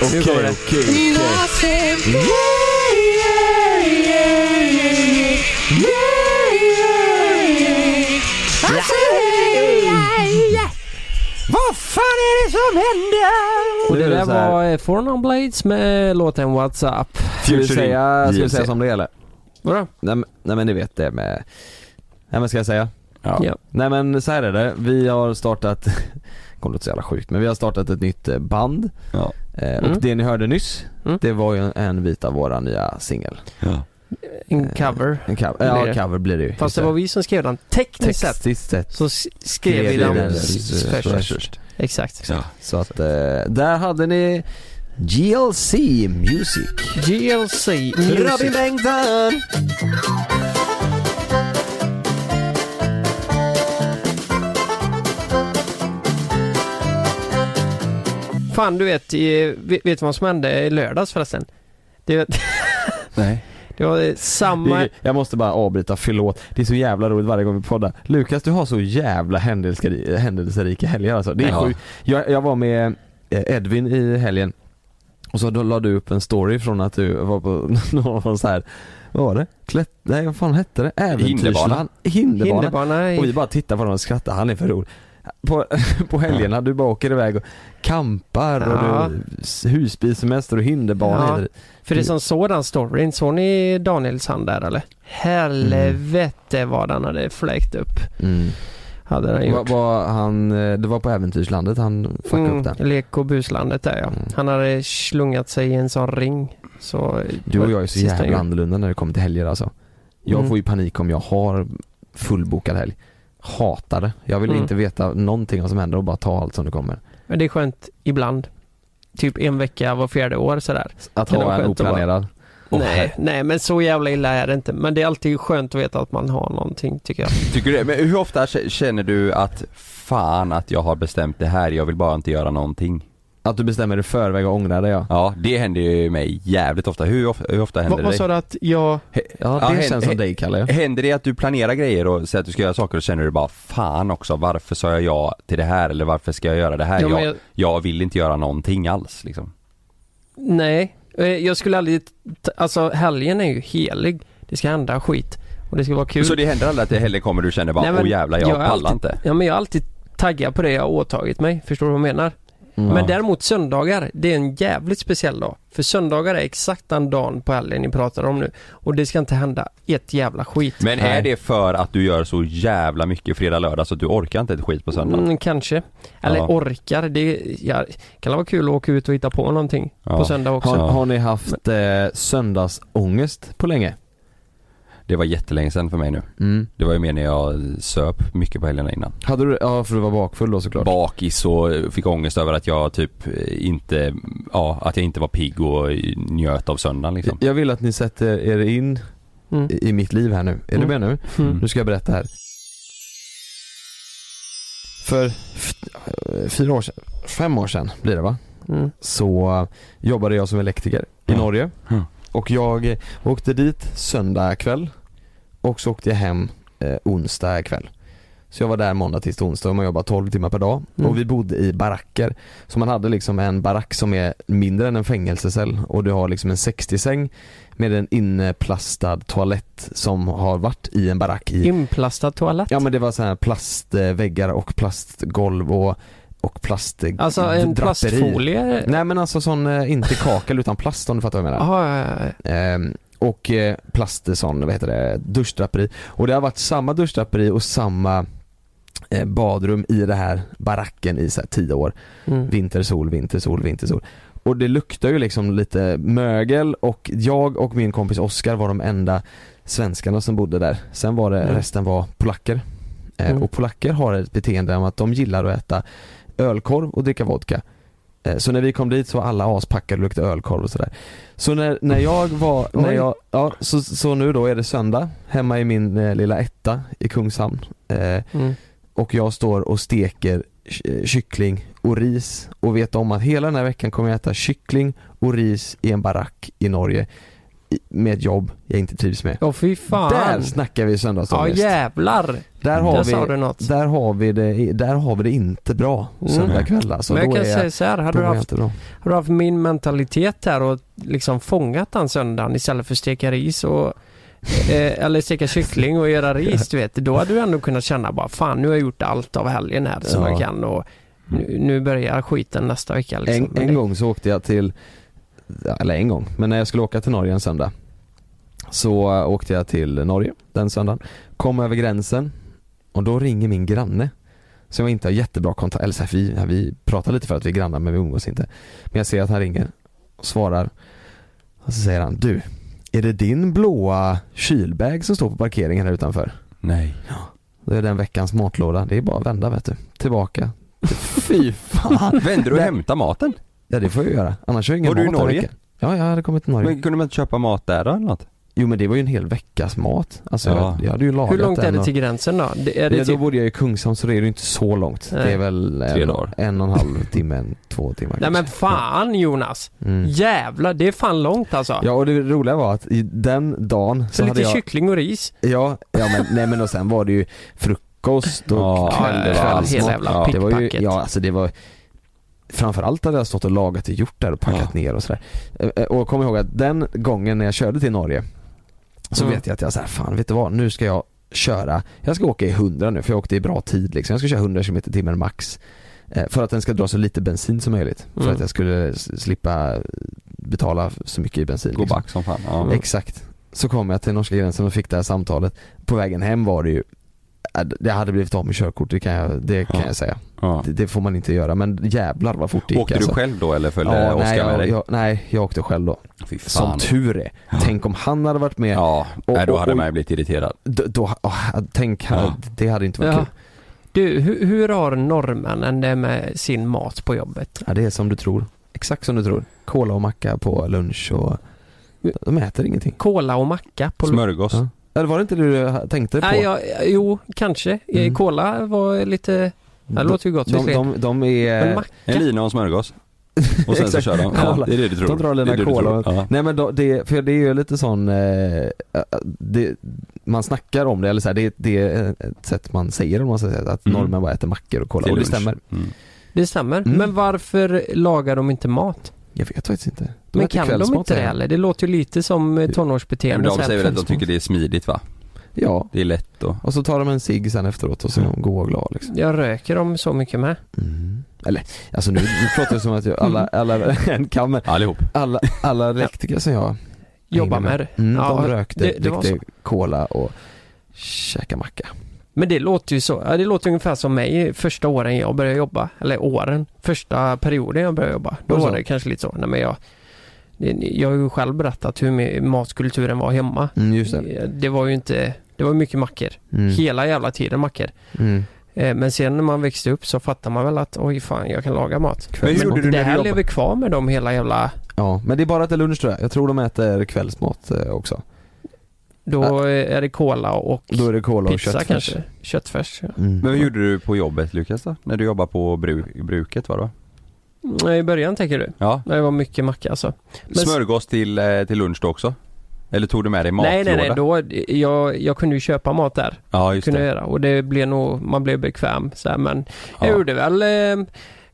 Det. And I say, yeah, yeah. Vad fan är det som händer? Och det är det där var eh, Four Non Blades med låten What's Up. Ska vi säga, ska vi JLC. säga som det eller? Vadå? Nej, men- nej men ni vet det med, nej men ska jag säga? Ja. Ja. Nej men så här är det, vi har startat, kommer låta så jävla sjukt men vi har startat ett nytt eh, band Ja. eh, Mm. och det ni hörde nyss, Mm. det var ju en bit av våra nya singel. Ja. En cover. En cover, Blir ja det. cover blir det ju. Fast det var vi som skrev den. Tekniskt sett så skrev vi den först. först. Exakt. Ja. Så att eh, där hade ni GLC Music. GLC Robin Music. Bengtsson! Fan du vet, i, vet, du vad som hände i lördags förresten? Det, Nej. det var samma... Det är- Jag måste bara avbryta, förlåt. Det är så jävla roligt varje gång vi poddar. Lukas du har så jävla händelserika, händelserika helger alltså. Det är Ja. Jag, jag var med eh, Edvin i helgen och så då la du upp en story från att du var på någon så här. vad var det? Klätt, nej vad fan hette det? Äventyrsland? Hinderbana. Hinderbana i... Och vi bara tittar på honom och skrattar, han är för rolig. På, på helgerna, du bara åker iväg och kampar och du husbilsemester och hinderbana. Ja. det. För det som såg den storyn, såg ni Daniels hand där eller? Helvete vad den hade fläkt upp. Mm. Hade Var, gjort. var han, eh, det var på Äventyrslandet han fuckade upp den. Lek och buslandet där ja. Mm. Han hade slungat sig i en sån ring. Så Du och jag är så Sista jävla annorlunda när det kommer till helger alltså. Jag Mm. får ju panik om jag har fullbokad helg. Hatar det. Jag vill Mm. inte veta någonting vad som händer och bara ta allt som det kommer. Men det är skönt ibland. Typ en vecka var fjärde år sådär. Att Kan ha en oplanerad. Åh, nej, nej men så jävla illa är det inte. Men det är alltid skönt att veta att man har någonting tycker jag. Tycker du det? Men hur ofta känner du att fan att jag har bestämt det här, jag vill bara inte göra någonting? Att du bestämmer i förväg och ångrar dig ja. Ja, det händer ju mig jävligt ofta. Hur, of- hur ofta händer Vad, vad det sa dig? du att jag... Ja det Ja, känns som dig Kalle. Händer det att du planerar grejer och säger att du ska göra saker och känner du bara fan också, varför sa jag ja till det här eller varför ska jag göra det här? Ja, jag, jag, jag vill inte göra någonting alls liksom. nej, Eh, jag skulle aldrig... Alltså helgen är ju helig. Det ska hända skit. Och det ska vara kul. Så det händer aldrig att det heller kommer du känner bara Nej, men åh jävlar jag, jag pallar alltid- inte. Ja men jag är alltid taggad på det jag har åtagit mig. Förstår du vad jag menar? Mm. Men däremot söndagar, det är en jävligt speciell dag. För söndagar är exakt den dagen på helgen ni pratar om nu. Och det ska inte hända ett jävla skit. Men är det för att du gör så jävla mycket fredag, lördag så att du orkar inte ett skit på söndag? Mm, kanske. Eller Ja. orkar. Det ja, kan vara kul att åka ut och hitta på någonting Ja. på söndag också. Har, har ni haft eh, söndagsångest på länge? Det var jättelänge sedan för mig nu. Mm. Det var ju mer när jag söp mycket på helgerna innan. Hade du, ja för du var bakfull då såklart. Bakis och fick ångest över att jag typ inte, ja att jag inte var pigg och njöt av söndagen liksom. Jag vill att ni sätter er in Mm. i, mitt liv här nu. Är Mm. du med nu? Mm. Nu ska jag berätta här. För fyra år sedan, fem år sedan blir det va? Mm. Så jobbade jag som elektriker i Ja. Norge. Och jag åkte dit söndag kväll och så åkte jag hem eh, onsdag kväll. Så jag var där måndag till onsdag och man jobbar 12 timmar per dag. Mm. Och vi bodde i baracker. Så man hade liksom en barack som är mindre än en fängelsecell och du har liksom en 60-säng med en inplastad toalett som har varit i en barack i Inplastad toalett. Ja men det var så här plastväggar och plastgolv och, och plast alltså en draperi. plastfolie. Nej men alltså sån, eh, inte kakel utan plast om du fattar vad jag menar. Jaha, ja, ja. Ehm, och eh, plast sån, vad heter det, duschdraperi. Och det har varit samma duschdraperi och samma eh, badrum i det här baracken i så tio år. Mm. Vintersol, vintersol, vintersol. Och det luktar ju liksom lite mögel och jag och min kompis Oskar var de enda svenskarna som bodde där. Sen var det, Mm. resten var polacker. Eh, Mm. Och polacker har ett beteende om att de gillar att äta ölkorv och dricka vodka. Eh, Så när vi kom dit så var alla aspackade och luktade ölkorv och sådär. Så när, när jag var, när jag, ja så, så nu då är det söndag hemma i min eh, lilla etta i Kungshamn. Eh, Mm. och jag står och steker ky- kyckling och ris och vet om att hela den här veckan kommer jag äta kyckling och ris i en barack i Norge med ett jobb jag inte trivs med. Åh fy fan. Där snackar vi Ja söndagsångest. jävlar. där, har Där sa du vi, något. där, har vi det, där har vi det inte bra Mm. söndag kväll alltså. Men jag kan är säga så här, hade du, jag haft, hade du haft min mentalitet här och liksom fångat den söndagen istället för att steka ris och eh, eller steka kyckling och göra ris du vet. Då hade du ändå kunnat känna bara fan nu har jag gjort allt av helgen här som Ja. jag kan och nu, nu börjar skiten nästa vecka liksom. En, en gång så åkte jag till, ja, eller en gång, men när jag skulle åka till Norge en söndag så äh, åkte jag till Norge den söndagen, kom över gränsen och då ringer min granne som jag inte har jättebra kontakt, eller så här, vi, ja, vi pratar lite för att vi är grannar men vi umgås inte. Men jag ser att han ringer och svarar och så säger han du, är det din blåa kylbag som står på parkeringen här utanför? Nej. Det är den veckans matlåda, det är bara att vända vet du, tillbaka. Fy fan! Vänder du och hämtar maten? Ja det får jag göra, annars har jag ingen Var du i mat Norge? Ja, jag hade kommit till Norge. Men kunde man inte köpa mat där då eller något? Jo men det var ju en hel veckas mat. Alltså Ja. jag, jag hade ju lagat Hur långt är det och- till gränsen då? Det, är det Ja, då typ, bodde jag i Kungshamn så det är ju inte så långt. Nej. Det är väl Tre en, dagar. en och en halv timme, en, två timmar nej men fan Jonas! Mm. Jävlar, det är fan långt alltså. Ja och det roliga var att i den dagen så, så hade lite jag kyckling och ris. Ja, ja men, nej men och sen var det ju frukost och Ja, kväll, det var hela jävla Ja, Det var ju, ja alltså det var Framförallt hade jag stått och lagat och gjort där och packat ner och sådär. Eh, eh, Och kom ihåg att den gången när jag körde till Norge Så Mm. vet jag att jag såhär, fan vet du vad, nu ska jag köra Jag ska åka i 100 nu för jag åkte i bra tid liksom. Jag ska köra 100 km timmen max eh, För att den ska dra så lite bensin som möjligt. För Mm. att jag skulle slippa betala så mycket i bensin. Gå liksom. back som fan. Ja. Exakt. Så kom jag till norska gränsen och fick det här samtalet. På vägen hem var det ju det hade blivit av med körkort, det kan jag, det kan Ja. jag säga. Ja. Det, det får man inte göra, men jävlar vad fort det gick Åkte alltså. du själv då eller följde Ja, Oskar nej, med jag, dig? jag, nej, jag åkte själv då. Fy fan. Som tur är. Tänk om han hade varit med. Ja, Och- nej, då hade man ju blivit irriterad. Då, då åh, tänk, Ja. det hade inte varit Ja. kul. Du, hur, hur har norrmännen det med sin mat på jobbet? Ja, det är som du tror. Exakt som du tror. Cola och macka på lunch och de äter ingenting. Cola och macka på Smörgås. Ja. Eller var det inte det du tänkte på? Nej, ja, jo, kanske. Eh, Mm. Cola var lite... Det låter ju gott de, de, de är... Macka? En lina och smörgås. Och sen så Exakt. kör de. Ja, det är det du tror. De drar lina det cola. Ja. Nej men då, det, för det är ju lite sån, eh, det, man snackar om det, eller så här, det, det är ett sätt man säger om man säger att Mm. norrmän bara äter mackor och cola, Till och det lunch. stämmer. Mm. Det stämmer. Mm. Men varför lagar de inte mat? Jag vet faktiskt inte. De Men äter kan de inte det de. heller? Det låter ju lite som eh, Men tonårsbeteende. de så här säger väl att de tycker det är smidigt va? Ja, Det är lätt och... och så tar de en cigg sen efteråt och så är de goa och glada liksom. Jag röker de så mycket med. Mm. Eller, alltså nu, nu pratar jag som att jag, alla, alla, en kan men Allihop. alla, alla elektriker som jag Jobba hängde med det. Mm, Ja, de rökte, det- det drickte cola och käkade macka. Men det låter ju så. Det låter ungefär som mig första åren jag började jobba. Eller åren. Första perioden jag började jobba. Då Var det kanske lite så. Nej, men jag, jag har ju själv berättat hur matkulturen var hemma. Mm, just det. Det var ju inte, det var mycket mackor. Mm. Hela jävla tiden mackor. Mm. Eh, Men sen när man växte upp så fattar man väl att oj fan jag kan laga mat. Men hur gjorde du det du här jobbade? lever kvar med dem hela jävla... Ja, men det är bara till lunch tror jag. Jag tror de äter kvällsmat eh, också. Då eh, är det cola och Då är det cola och pizza köttfärs. kanske. Köttfärs. Ja. Mm. Men vad gjorde du på jobbet Lukas då? När du jobbade på bruk, bruket var det va? I början tänker du? Ja. Det var mycket macka alltså. Men- Smörgås till, eh, till lunch då också? Eller tog du med dig matlåda? Nej nej nej, då, jag, jag kunde ju köpa mat där. Ja just kunde jag det. göra. Och det blev nog, man blev bekväm så här, men Ja. jag gjorde väl eh,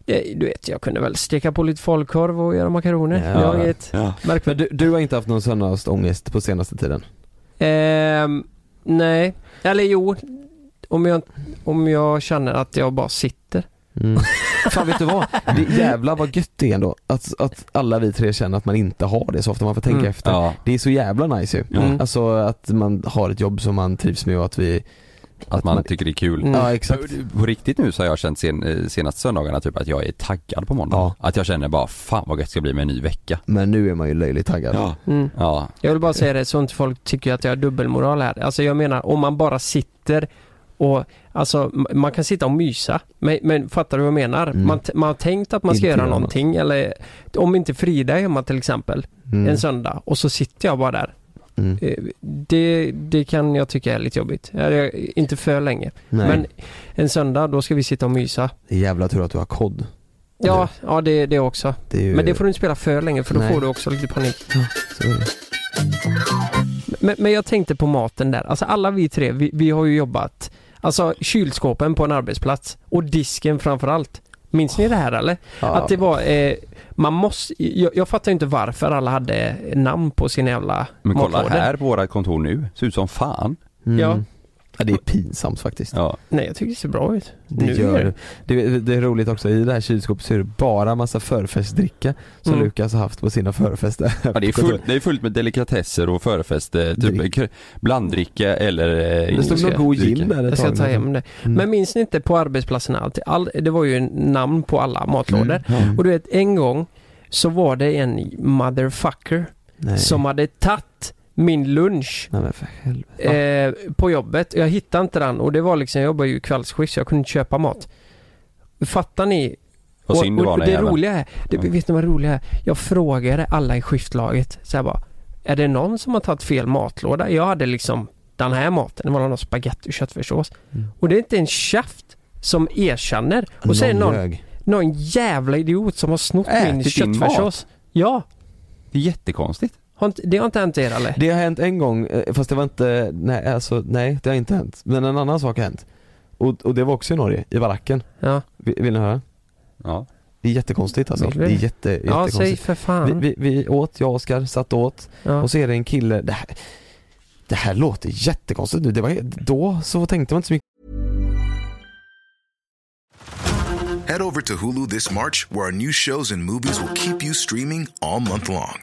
det, du vet, jag kunde väl steka på lite falukorv och göra makaroner. Ja. Var inget Ja. Men du, du har inte haft någon söndagsångest på senaste tiden? Ehm, nej, eller jo, om jag, om jag känner att jag bara sitter. Mm. Fan vet du vad? Det jävla vad gött det är ändå att, att alla vi tre känner att man inte har det så ofta man får tänka Mm. efter. Ja. Det är så jävla nice ju. Mm. Alltså att man har ett jobb som man trivs med och att vi Att man tycker det är kul. Mm. Ja exakt. På riktigt nu så har jag känt sen, eh, senaste söndagarna typ att jag är taggad på måndag. Ja. Att jag känner bara fan vad gött det ska bli med en ny vecka. Men nu är man ju löjligt taggad. Ja. Mm. Ja. Jag vill bara säga det så inte folk tycker att jag har dubbelmoral här. Alltså jag menar om man bara sitter Och alltså man kan sitta och mysa. Men, men fattar du vad jag menar? Mm. Man, man har tänkt att man ska Inte göra något. någonting eller om inte Frida är hemma till exempel Mm. en söndag och så sitter jag bara där. Mm. Eh, Det, det kan jag tycka är lite jobbigt. Inte för länge. Nej. Men en söndag då ska vi sitta och mysa. Det är jävla tur att du har kod. Ja, ja det, det också. Det ju... Men det får du inte spela för länge för då Nej. får du också lite panik. det. Men, men jag tänkte på maten där. Alltså alla vi tre, vi, vi har ju jobbat. Alltså kylskåpen på en arbetsplats och disken framförallt. Minns ni det här eller? Ja. Att det var, eh, man måste, jag, jag fattar inte varför alla hade namn på sina jävla Men kolla matlådor. här på våra kontor nu, ser ut som fan. Mm. Ja. Ja. det är pinsamt faktiskt. Ja. Nej jag tycker det ser bra ut. Det Nu gör är det. det. Det är roligt också, i det här kylskåpet så är det bara massa förfestdricka som Mm. Lukas har haft på sina förfester. Ja, det, är fullt, det är fullt med delikatesser och förfest, eh, typ blanddricka eller... eh, Det stod någon god gin där Jag ska ta nu. hem det. Mm. Men minns ni inte på arbetsplatserna alltid? All, det var ju en namn på alla matlådor. Mm. Och du vet en gång så var det en motherfucker Nej. som hade tagit min lunch Nej men för helvete. eh, på jobbet. Jag hittade inte den och det var liksom, jag jobbade ju kvällsskift så jag kunde inte köpa mat. Fattar ni? Det var och den det jäveln. roliga är, det, Ja. vet ni vad det roliga är? Jag frågade alla i skiftlaget så här bara, är det någon som har tagit fel matlåda? Jag hade liksom den här maten, det var någon spagetti och köttfärssås. Mm. Och det är inte en käft som erkänner. Och så är det någon, någon jävla idiot som har snott min Ätit din köttfärssås. Ja, Det är jättekonstigt. Har inte, det har inte hänt er eller? Det har hänt en gång, eh, fast det var inte, nej alltså nej det har inte hänt. Men en annan sak har hänt. Och, och det var också i Norge, i baracken. Ja, Vill, vill ni höra? Ja. Det är jättekonstigt alltså. Det är jätte, ja säg jättekonstigt. för fan. vi, vi, vi åt, jag och Oskar satt och åt ja. och så är det en kille, det här, det här låter jättekonstigt nu. Det var, då så tänkte man inte så mycket Head over to Hulu this March, where our new shows and movies will keep you streaming all month long.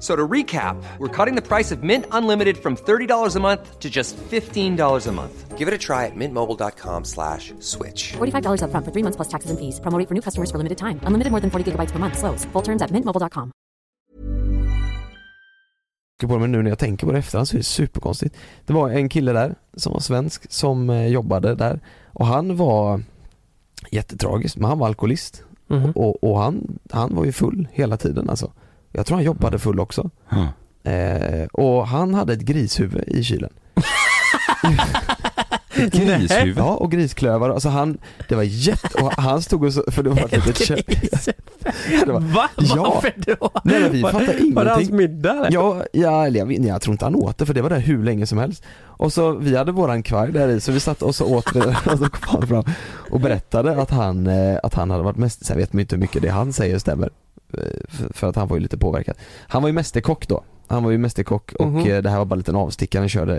So to recap, we're cutting the price of Mint Unlimited from $30 a month to just $15 a month. Give it a try at mintmobile.com slash switch. $45 upfront for three months plus taxes and fees. Promo rate for new customers for limited time. Unlimited more than 40 gigabytes per month. Slows. Full terms at mintmobile.com. på men nu när jag tänker på det efterhand så är det superkonstigt. Det var en kille där som var svensk som eh, jobbade där och han var jättetragisk men han var alkoholist Mhm. och, och han, han var ju full hela tiden alltså. Jag tror han jobbade full också. Ja. Eh, och han hade ett grishuvud i kylen. Grishuvud. Ja och grisklövar, alltså han, det var jätte, och han stod och så, för det var ett litet kö- var, Va? Ja. Varför då? Nej, men vi Var- fattar Var det hans ingenting. middag eller? Ja, ja eller jag, jag tror inte han åt det för det var där hur länge som helst. Och så, vi hade våran kvarg där i så vi satt och så åt vi och så kom han fram och berättade att han, eh, att han hade varit mest, sen vet man inte hur mycket det han säger stämmer. Eh, För, att han var ju lite påverkad. Han var ju mästerkock då. Han var ju mästerkock och Mhm. eh, det här var bara en liten avstickare, han körde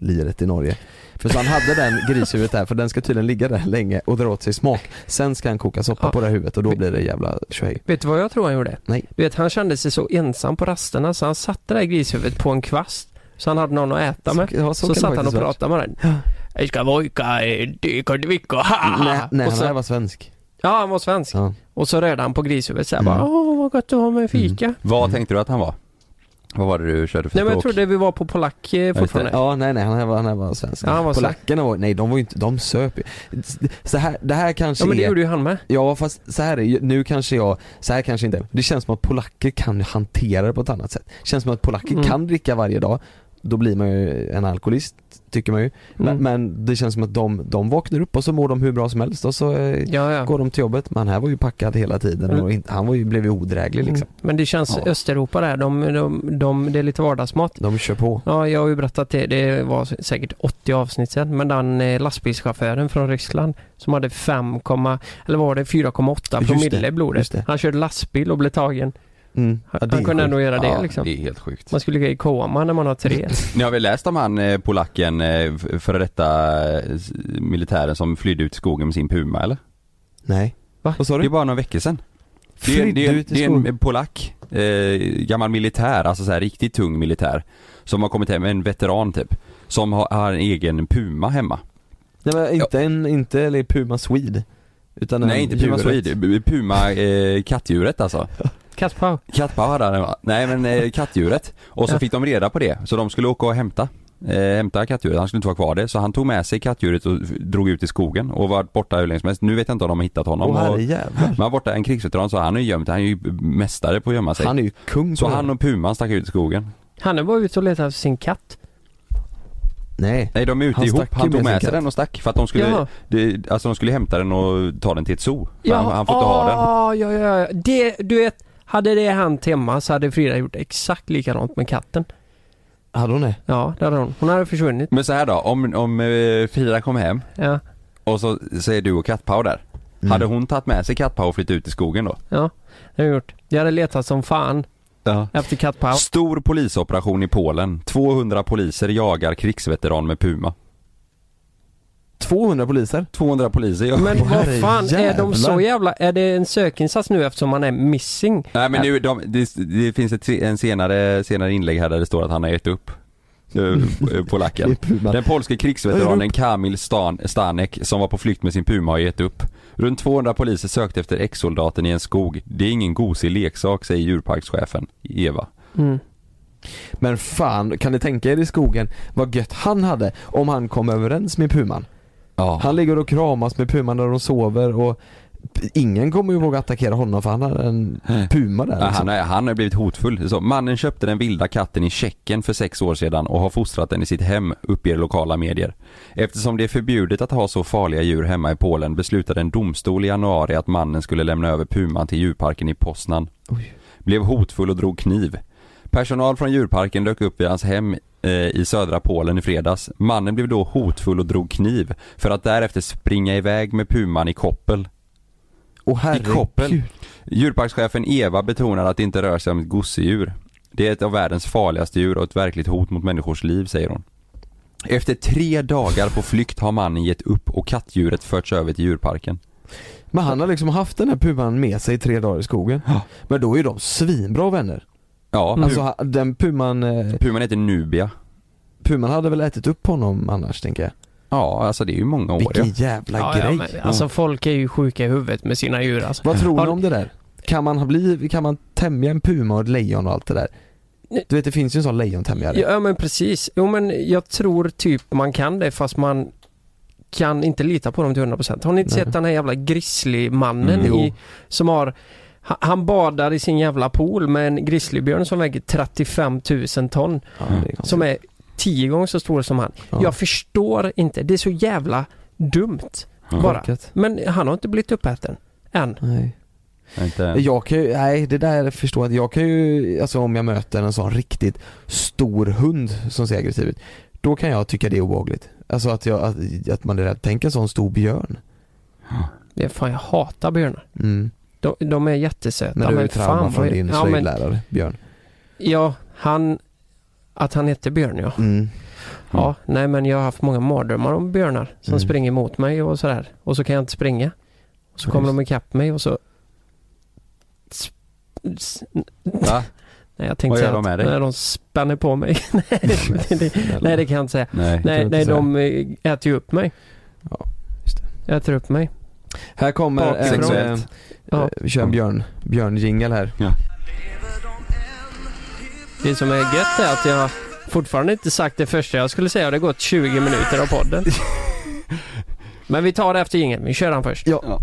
elliret i Norge. För så han hade den grishuvudet där, för den ska tydligen ligga där länge och dra åt sig smak. Sen ska han koka soppa Ja. på det här huvudet och då blir det jävla tjohej. Vet du vad jag tror han gjorde? Nej. Du vet, han kände sig så ensam på rasterna så han satte det där grishuvudet på en kvast. Så han hade någon att äta med. ja, Så, det satt han och pratade med den. Jag ska vojka, dyka, dyka, ha, Nej, nej och han så, var svensk. Ja, han var svensk. Ja. Och så rörde han på grishuvudet såhär Mm. bara, åh vad gott att ha med fika. Vad tänkte du att han var? Vad var det du körde för Nej men jag trodde vi var på polack eh, fortfarande. Ja nej nej han var, han var svensk. Ja, han var Polackerna var, nej de var ju inte, de söp ju. Så här, det här kanske Ja men det är, gjorde ju han med. ja fast så här nu kanske jag, så här kanske inte, det känns som att polacker kan hantera det på ett annat sätt. Det känns som att polacker Mm. kan dricka varje dag då blir man ju en alkoholist tycker man ju. Men, Mm. men det känns som att de, de vaknar upp och så mår de hur bra som helst och så eh, Ja, ja. går de till jobbet. Men här var ju packad hela tiden och Mm. han var ju, blev ju odräglig liksom. Mm. Men det känns Ja. Östeuropa där, de, de, de, det är lite vardagsmat. De kör på. Ja, jag har ju berättat det, det var säkert 80 avsnitt sedan, men den eh, lastbilschauffören från Ryssland som hade 5, eller var det 4,8 Just promille i blodet. Han körde lastbil och blev tagen. Mm. Han, Ja, han kunde sjukt. ändå göra det ja, liksom. det är helt sjukt. Man skulle gå i koma när man har tre. Ni har väl läst om han eh, polacken, eh, före detta eh, militären som flydde ut i skogen med sin puma eller? Nej. Va? Vad sa Det är du? bara några veckor sedan. Det är, det är, ut i det är skogen? en polack, eh, gammal militär, alltså så här riktigt tung militär. Som har kommit hem, en veteran typ. Som har, har en egen puma hemma. Nej men inte en, inte eller Puma Swede. Utan Nej inte Puma djuret. Swede, Puma eh, kattdjuret alltså. Kattpaus. Kattpaus hade han va? Nej men eh, kattdjuret. Och så Ja. fick de reda på det, så de skulle åka och hämta. Eh, hämta kattdjuret, han skulle inte vara kvar det. Så han tog med sig kattdjuret och drog ut i skogen och var borta hur länge som helst. Nu vet jag inte om de har hittat honom. Åh och, men han var borta, en krigsveteran så han är ju gömt, han är ju mästare på att gömma sig. Han är ju kung så han och puman stack ut i skogen. Han är bara ute och letar efter sin katt. Nej. Nej de är ute Han ihop, stack ju han tog med sin med sig katt. den och stack för att de skulle, det, alltså de skulle hämta den och ta den till ett zoo. För han, han får inte ha den. ah, Ja, ja, ja. Det, du vet, hade det hänt hemma så hade Frida gjort exakt likadant med katten. Hade hon det? Ja, det hade hon. Hon hade försvunnit. Men så här då, om, om eh, Frida kom hem Ja, och så säger du och Kattpau där. Mm. Hade hon tagit med sig Kattpau och flyttat ut i skogen då? ja. Det har jag gjort. Jag hade letat som fan Ja. efter kattpaus. Stor polisoperation i Polen. 200 poliser jagar krigsveteran med puma. 200 poliser? 200 poliser ja. Men vad fan, är de så jävla... Är det en sökinsats nu eftersom man är missing? Nej men nu, de, det, det finns ett, en senare, senare inlägg här där det står att han har gett upp. eh, Polacken. Den polske krigsveteranen Kamil Stan, Stanek som var på flykt med sin puma har gett upp. Runt 200 poliser sökte efter ex-soldaten i en skog. Det är ingen gosig leksak säger djurparkschefen Eva. Mm. Men fan, kan ni tänka er i skogen vad gött han hade om han kom överens med puman? Ja. Han ligger och kramas med puman när de sover och ingen kommer ju våga attackera honom för han har en puma där liksom. han, är, han har blivit hotfull. Så, mannen köpte den vilda katten i Tjeckien för sex år sedan och har fostrat den i sitt hem, uppger lokala medier. Eftersom det är förbjudet att ha så farliga djur hemma i Polen beslutade en domstol i januari att mannen skulle lämna över puman till djurparken i Poznan. Blev hotfull och drog kniv. Personal från djurparken dök upp vid hans hem i södra Polen i fredags. Mannen blev då hotfull och drog kniv för att därefter springa iväg med puman i koppel. Åh I koppel. Djurparkschefen Eva betonar att det inte rör sig om ett gosedjur. Det är ett av världens farligaste djur och ett verkligt hot mot människors liv, säger hon. Efter tre dagar på flykt har mannen gett upp och kattdjuret förts över till djurparken. Men han har liksom haft den här puman med sig i tre dagar i skogen. Men då är de svinbra vänner. Ja, pu- Alltså den puman, eh, puman heter Nubia. puman hade väl ätit upp honom annars tänker jag. Ja, alltså det är ju många år ja. Vilken jävla Ja, grej. ja, men, alltså folk är ju sjuka i huvudet med sina djur alltså. Vad tror ni om det där? Kan man ha bli, kan man tämja en puma och ett lejon och allt det där? Du vet det finns ju en sån lejontämjare. Ja men precis. Jo men jag tror typ man kan det fast man kan inte lita på dem till 100%. Har ni inte Nej. sett den här jävla grizzlymannen Mm, i, som har ha- han badar i sin jävla pool med en grizzlybjörn som väger 35 000 ton. Ja, är. Som är 10 gånger så stor som han. Ja. Jag förstår inte. Det är så jävla dumt. Ja. Bara. Men han har inte blivit uppäten. Än. Nej. Inte... Jag kan ju, nej det där förstår jag. Jag kan ju, alltså om jag möter en sån riktigt stor hund som ser aggressiv ut. Då kan jag tycka det är obehagligt. Alltså att, jag, att, att man är rädd. Tänk en sån stor björn. Det är fan jag hatar björnar. Mm. De, de är jättesöta. Men du är från din ja, men, slöjdlärare, Björn. ja, han... Att han heter Björn ja. Mm. Ja, nej men jag har haft många mardrömmar om björnar som Mm. springer mot mig och sådär. Och så kan jag inte springa. Och så Ja, kommer just. de ikapp mig och så... Va? Nej jag tänkte Vad gör de med dig? när de spänner på mig. nej, det, nej det kan jag inte säga. Nej. Nej, nej de eh, äter ju upp mig. Ja, just Äter upp mig. Här kommer en, eh. Ja. eh, vi kör en björn, björn här. Det som är gött är att jag fortfarande inte sagt det första jag skulle säga det har gått 20 minuter av podden. Men vi tar det efter ingen. Vi kör den först. Ja.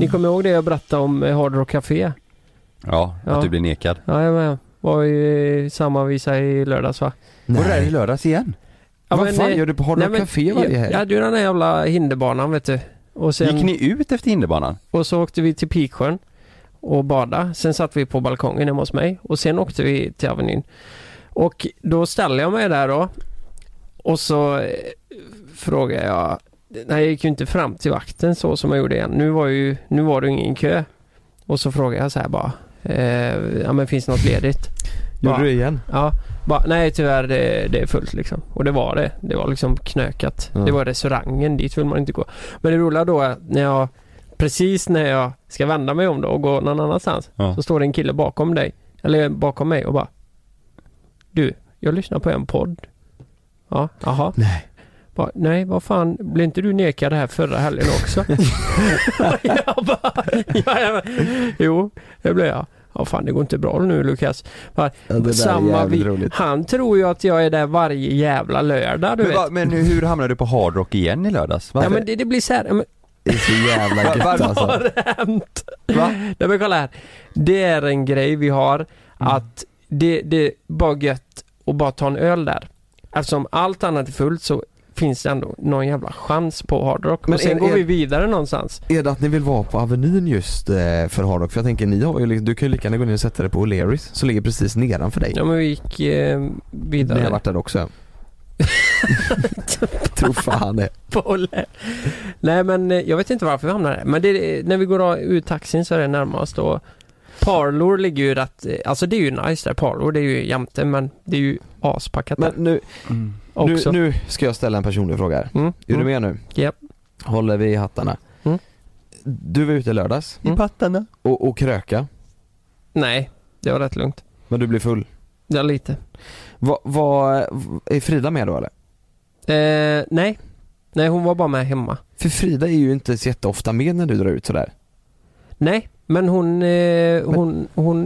Ni kommer ihåg det jag berättade om eh, Hard Rock Café? Ja, Ja. att du blir nekad. Ja, jag med. Var ju samma visa i lördags va? Var det där i lördags igen? Ja, Vad men, fan eh, gör du på Hard nej, Rock Café varje helg? jag hade ju den här jävla hinderbanan vet du. Och, sen, Gick ni ut efter hinderbanan? och så åkte vi till Piksjön och bada. Sen satt vi på balkongen hemma hos mig och sen åkte vi till Avenyn. Och då ställde jag mig där då och så eh, frågade jag Nej, jag gick ju inte fram till vakten så som jag gjorde igen. Nu var, ju, nu var det ingen kö. Och så frågade jag så här bara. Eh, ja men finns det något ledigt? Gjorde du det igen? Ja, bara, nej tyvärr det, det är fullt liksom. Och det var det. Det var liksom knökat. Ja. Det var restaurangen, dit vill man inte gå. Men det roliga då är när jag, precis när jag ska vända mig om då och gå någon annanstans. Ja. Så står det en kille bakom dig, eller bakom mig och bara Du, jag lyssnar på en podd. Ja, jaha. Nej. Bara, nej, vad fan, blev inte du nekad det här förra helgen också? jag bara, ja, ja, jo, det blev jag. Ja fan det går inte bra nu Lukas. Bara, Ja, samma vi, han tror ju att jag är där varje jävla lördag du Men, vet. va, men hur hamnade du på hardrock igen i lördags? Varför? Ja men det, det blir så här, men, Det är så jävla gött Varför- vad alltså. har hänt? Va? Nej men kolla här. Det är en grej vi har Mm. att det, det är bara gött att bara ta en öl där. Eftersom allt annat är fullt så finns det ändå någon jävla chans på hardrock. Men Och sen är- går är- vi vidare någonstans. Är det att ni vill vara på Avenyn just eh, för hardrock? För jag tänker ni har ju, du kan ju lika gärna gå ner och sätta dig på O'Learys som ligger precis nedanför dig. Ja men vi gick eh, Ni vidare. har varit där också. Tror fan det. Nej men eh, jag vet inte varför vi hamnar där. Men det, är- när vi går ur taxin så är det närmast och Parlor ligger ju rätt, eh, alltså det är ju nice där. Parlor det är ju jämte men det är ju aspackat Men där nu, Mm. Nu, också. nu ska jag ställa en personlig fråga här. Mm. Är du mm. med nu? Japp. Håller vi i hattarna. Mm. Du var ute i lördags Mm. pattarna. och, och kröka, Nej, det var rätt lugnt. men du blev full. Ja lite. Vad, vad, är Frida med då eller? Eh, nej. Nej hon var bara med hemma. För Frida är ju inte så jätteofta med när du drar ut sådär. Nej, men hon, eh, hon, hon,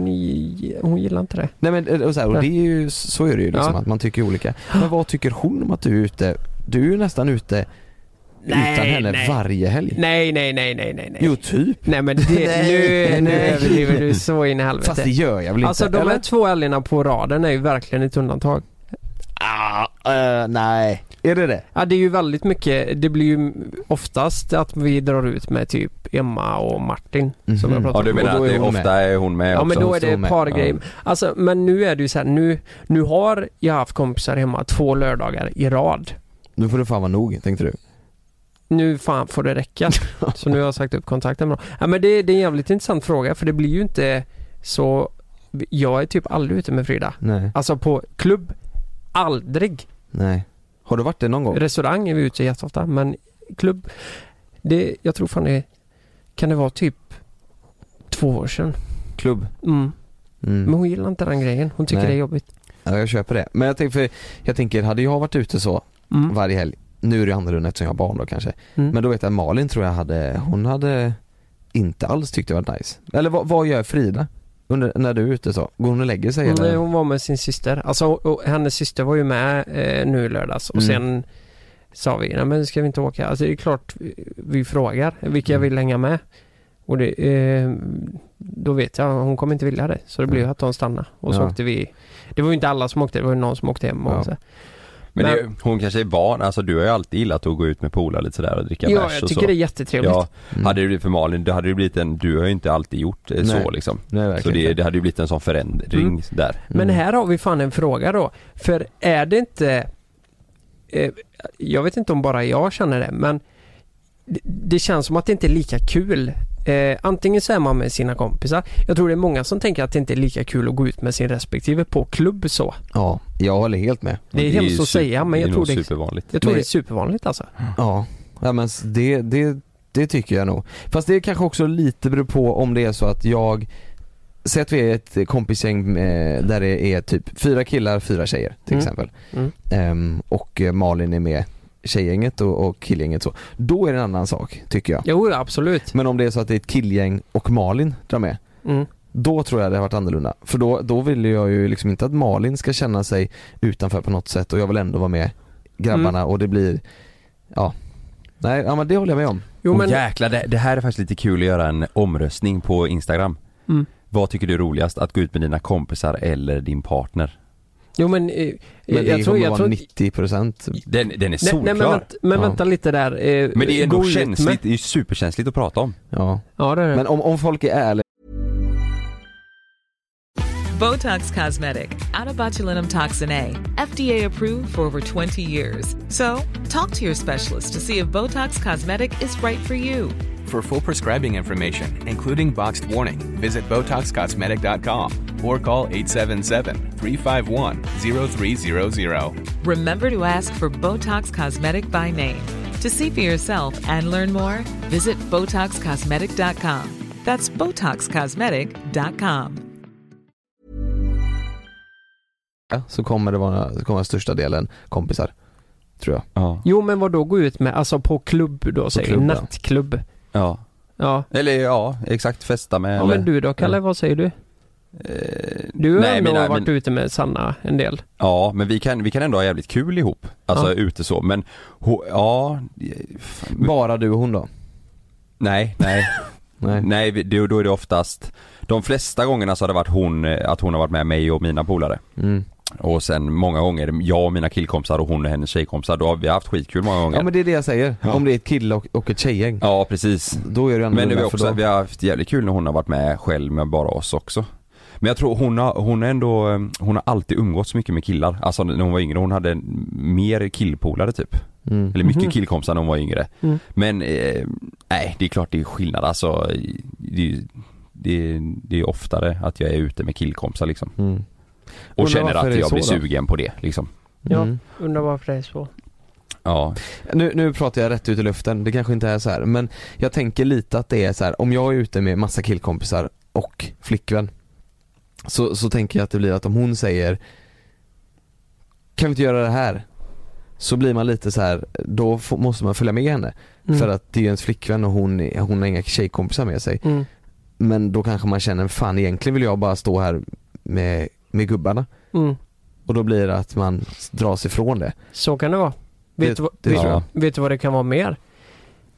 hon gillar inte det. Nej men eh, och så, här, och det är ju, så är det ju liksom Ja. att man tycker olika. Men vad tycker hon om att du är ute? Du är ju nästan ute Nej, utan henne nej. varje helg. Nej, nej, nej, nej, nej. nej. Jo typ. Nej men det, Nej, nu, nu överdriver du så in i helvete. Fast det gör jag väl Alltså inte? de eller? här två helgerna på raden är ju verkligen ett undantag. Ah, eh, nej. Är det det? Ja det är ju väldigt mycket, det blir ju oftast att vi drar ut med typ Emma och Martin som Mhm. jag Ja pratade du menar att är det hon ofta är hon med Ja också? men då är det med. par Ja. grejer. Alltså men nu är det ju så här, nu, nu har jag haft kompisar hemma två lördagar i rad. Nu får det fan vara nog, tänkte du? Nu fan får det räcka. så nu har jag sagt upp kontakten med dem. Ja men det, det är en jävligt intressant fråga för det blir ju inte så Jag är typ aldrig ute med Frida. Nej, Alltså på klubb, aldrig. nej. Har du varit det någon gång? Restaurang är vi ute jätteofta men klubb, det, jag tror fan det kan det vara typ två år sedan. Klubb? Mm. Mm. Men hon gillar inte den grejen. Hon tycker Nej. det är jobbigt. Ja, jag köper det. Men jag tänker, för jag tänker, hade jag varit ute så Mm. varje helg, nu är det annorlunda eftersom jag har barn då kanske. Mm. Men då vet jag Malin tror jag hade, hon hade inte alls tyckt det var nice. Eller vad, vad gör Frida? Under, när du är ute så? Går hon och lägger sig Nej, eller? hon var med sin syster. Alltså och, och, hennes syster var ju med eh, nu i lördags och Mm. sen sa vi, nej men ska vi inte åka? Alltså det är klart vi, frågar vilka Mm. vill hänga med. Och det, eh, då vet jag, hon kommer inte vilja det. Så det blev Mm. att de stannade. Och så Ja. åkte vi. Det var ju inte alla som åkte, det var ju någon som åkte hem och Ja. så. Men det, Men- hon kanske är van, alltså du har ju alltid gillat att gå ut med polare lite sådär och dricka Ja, bärs jag och tycker så. det är jättetrevligt. Ja, Mm. hade det blivit för Malin, då hade det blivit en, du har ju inte alltid gjort eh, Nej. så liksom. Nej, Så det, det hade ju blivit en sån förändring Mm. där. Men här har vi fan en fråga då. För är det inte... Eh, jag vet inte om bara jag känner det, men det, det känns som att det inte är lika kul. Eh, antingen så är man med sina kompisar. Jag tror det är många som tänker att det inte är lika kul att gå ut med sin respektive på klubb så. Ja, jag håller helt med. Det är hemskt att super- säga, men jag det är tror det, supervanligt. jag tror det är supervanligt alltså. Ja, ja men det, det, det tycker jag nog. Fast det kanske också lite beror på om det är så att jag Säg att vi är ett kompisgäng där det är typ fyra killar, fyra tjejer till Mm. exempel. Mm. Ehm, och Malin är med tjejgänget och, och killgänget så. Då är det en annan sak, tycker jag. Jo, absolut. Men om det är så att det är ett killgäng och Malin drar med, Mm. då tror jag det har varit annorlunda. För då, då vill jag ju liksom inte att Malin ska känna sig utanför på något sätt och jag vill ändå vara med grabbarna och det blir, ja. Nej, ja men det håller jag med om. Jo men, jäklar, det, det här är faktiskt lite kul att göra en omröstning på Instagram. Mm. Vad tycker du är roligast? Att gå ut med dina kompisar eller din partner? Jo men, eh, Men det jag tror, jag tror 90% Den, den är solklar. nej men, vänt, men Ja. vänta lite där. Eh, Men det är ändå gå ut med- känsligt, det är ju superkänsligt att prata om. Ja. Ja det är det. Men om, om folk är ärliga Botox Cosmetic, out of botulinum toxin A, FDA approved for over 20 years. So, talk to your specialist to see if Botox Cosmetic is right for you. For full prescribing information, including boxed warning, visit BotoxCosmetic.com or call 877-351-0300. Remember to ask for Botox Cosmetic by name. To see for yourself and learn more, visit BotoxCosmetic.com. That's BotoxCosmetic.com. så kommer det vara, så kommer största delen kompisar. Tror jag. Ja. Jo men vad då gå ut med, alltså på klubb då säger klubb, ja. nattklubb. ja. Ja. Eller ja, exakt festa med Ja eller, men du då Kalle, vad säger du? Du har nej, ändå varit men- ute med Sanna en del. Ja, men vi kan, vi kan ändå ha jävligt kul ihop. Alltså Ja. ute så, men ho, ja, fan, Bara du och hon då? nej, nej, Nej. nej, vi- då, då är det oftast De flesta gångerna så har det varit hon, eh, att hon har varit med mig och mina polare. Mm. Och sen många gånger jag och mina killkompisar och hon och hennes tjejkompisar, då har vi haft skitkul många gånger. Ja men det är det jag säger. Ja. Om det är ett kille och, och ett tjejgäng. Ja precis. Då är det Men vi, annorlunda har för också, då- vi har haft jävligt kul när hon har varit med själv med bara oss också. Men jag tror hon har, hon är ändå, eh, hon har alltid umgåtts mycket med killar. Alltså när hon var yngre, hon hade mer killpolare typ. Mm. Eller mycket Mhm. killkompisar när hon var yngre. Mm. Men eh, nej, det är klart det är skillnad alltså. Det, är- det, det är oftare att jag är ute med killkompisar liksom. Mm. Och Undrar känner att jag blir då? sugen på det liksom. Ja, Mm. undrar varför det är så. Ja. Nu, nu pratar jag rätt ut i luften, det kanske inte är så här, men jag tänker lite att det är så här, om jag är ute med massa killkompisar och flickvän så, så tänker jag att det blir att om hon säger Kan vi inte göra det här? Så blir man lite så här, då får, måste man följa med henne Mm. För att det är ju ens flickvän och hon, hon har inga tjejkompisar med sig Mm. Men då kanske man känner, fan egentligen vill jag bara stå här med, med gubbarna Mm. Och då blir det att man dras ifrån det Så kan det vara. Vet, Det- du, vad- det vet, jag. vet du vad det kan vara mer?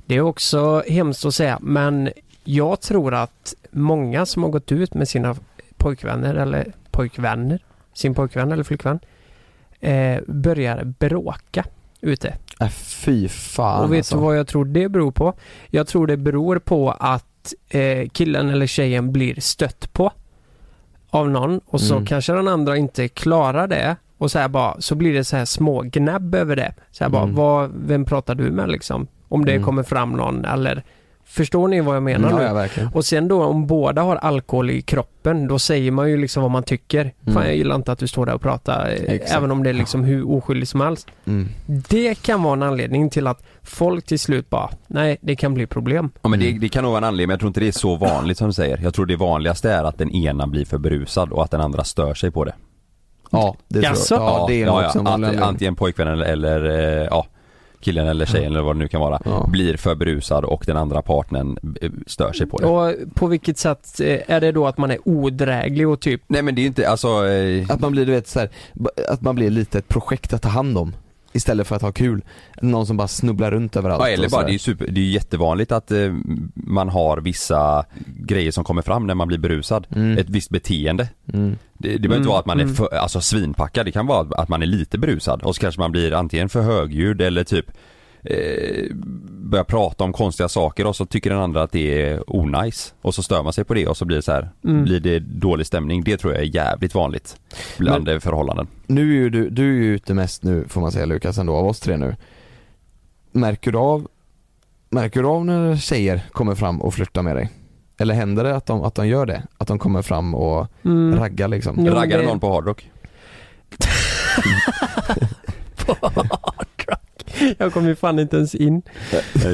Det är också hemskt att säga men jag tror att många som har gått ut med sina pojkvänner eller pojkvänner, sin pojkvän eller flickvän, eh, börjar bråka ute. Äh, fy fan Och vet alltså. du vad jag tror det beror på? Jag tror det beror på att eh, killen eller tjejen blir stött på av någon och så Mm. kanske den andra inte klarar det och så här bara, så blir det så här små gnäbb över det. Så här bara, Mm. vad, vem pratar du med liksom? Om det Mm. kommer fram någon eller Förstår ni vad jag menar ja, nu? ja, verkligen. Och sen då om båda har alkohol i kroppen, då säger man ju liksom vad man tycker. Fan Mm. jag gillar inte att du står där och pratar, Exakt. även om det är liksom hur oskyldigt som helst. Mm. Det kan vara en anledning till att folk till slut bara, nej det kan bli problem. Ja men Mm. det, det kan nog vara en anledning, men jag tror inte det är så vanligt som du säger. Jag tror det vanligaste är att den ena blir för berusad och att den andra stör sig på det. Ja, det tror jag. Ja, det är ja, ja. Antingen pojkvännen eller, eller eh, ja, killen eller tjejen eller vad det nu kan vara. Ja. Blir för berusad och den andra partnern eh, stör sig på det. Och på vilket sätt eh, är det då att man är odräglig och typ Nej men det är inte, alltså eh, Att man blir du vet så här, att man blir lite ett projekt att ta hand om Istället för att ha kul Någon som bara snubblar runt överallt Ja eller bara, det är ju super, det är jättevanligt att eh, man har vissa grejer som kommer fram när man blir berusad. Mm. Ett visst beteende. mm. Det, det behöver Mm, inte vara att man är mm. för, alltså svinpackad, det kan vara att man är lite berusad och så kanske man blir antingen för högljudd eller typ eh, börjar prata om konstiga saker och så tycker den andra att det är onajs och så stör man sig på det och så blir det så här, Mm. blir det dålig stämning. Det tror jag är jävligt vanligt bland eh, förhållanden. Nu är ju du, du är ju ute mest nu får man säga Lukas ändå av oss tre nu Märker du av Märker du av när tjejer kommer fram och flörtar med dig? Eller händer det att de, att de gör det? Att de kommer fram och mm, raggar liksom? Jo, Raggar det- någon på hardrock? Jag kom ju fan inte ens in.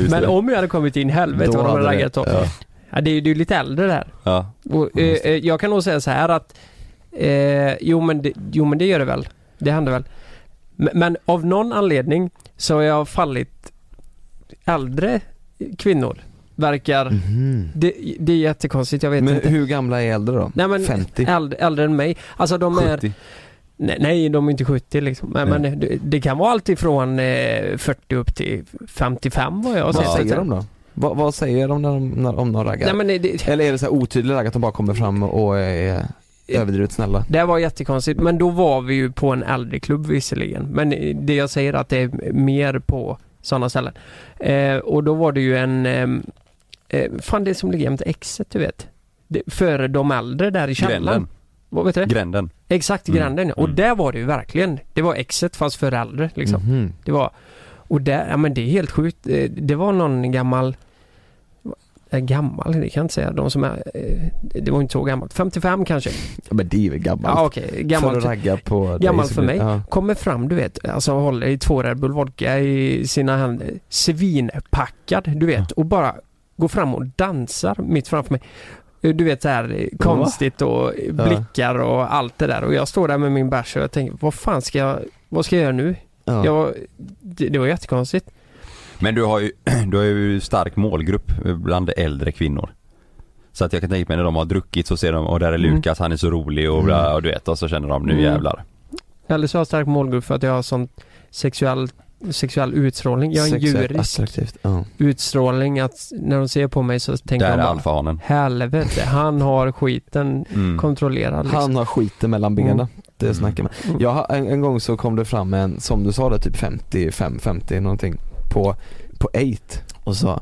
Men om jag hade kommit in, helvete Då vad de hade det- raggat åt. ja. Ja, det är ju det lite äldre där. Ja. Och, eh, eh, jag kan nog säga så här att eh, jo, men det, jo men det gör det väl. Det händer väl. Men, men av någon anledning så har jag fallit äldre kvinnor. Verkar. Mhm. Det, det är jättekonstigt, jag vet Men inte. hur gamla är äldre då? Nej, men 50? Äldre, äldre än mig. Alltså de är... 70? Nej, nej, de är inte 70 liksom. Men, Nej. men det, det kan vara allt ifrån eh, 40 upp till 55 vad jag har Vad säger de då? Vad, vad säger de när de, när, om de raggar? Nej men det, Eller är det så här otydlig ragg att de bara kommer fram och är överdrivet snälla? det var jättekonstigt, men då var vi ju på en äldre klubb visserligen. Men det jag säger är att det är mer på sådana ställen. Eh, och då var det ju en, ehm, eh, fan det som ligger jämte exet du vet. Det, för de äldre där i källaren. Vad vet du? Gränden. Exakt, Mm. gränden ja. Och Mm. där var det ju verkligen. Det var exet fast för äldre liksom. Mhm. Det var, och där, ja men det är helt sjukt. Eh, Det var någon gammal, eh, gammal, det kan jag inte säga. De som är, eh, det var inte så gammalt. 55 kanske. Ja, men det är ju gammalt. Ja För gammalt. att ragga på dig Gammal så för mig. Ja. Kommer fram du vet, alltså håller i två Red Bull vodka i sina händer. Svinpackad du vet och bara går fram och dansar mitt framför mig. Eh, Du vet så här eh, konstigt och blickar och allt det där och jag står där med min bärs och jag tänker vad fan ska jag, vad ska jag göra nu? Ja. Jag, det, det var jättekonstigt. Men du har ju, du har ju stark målgrupp bland äldre kvinnor. Så att jag kan tänka mig när de har druckit så ser de, och där är Mm. Lukas, han är så rolig och, bla, och du vet och så känner de nu Mm. jävlar. Eller så har jag stark målgrupp för att jag har sån sexuell, sexuell utstrålning. Jag är en Sexuellt djurisk attraktivt. Ja. utstrålning att när de ser på mig så tänker Där de är bara alfahanen. Helvete, han har skiten Mm. kontrollerad liksom. Han har skiten mellan benen. Mm. Det snackar man. Mm. Jag har, en, en gång så kom det fram en, som du sa det, typ 55-50 någonting på, på 8 och sa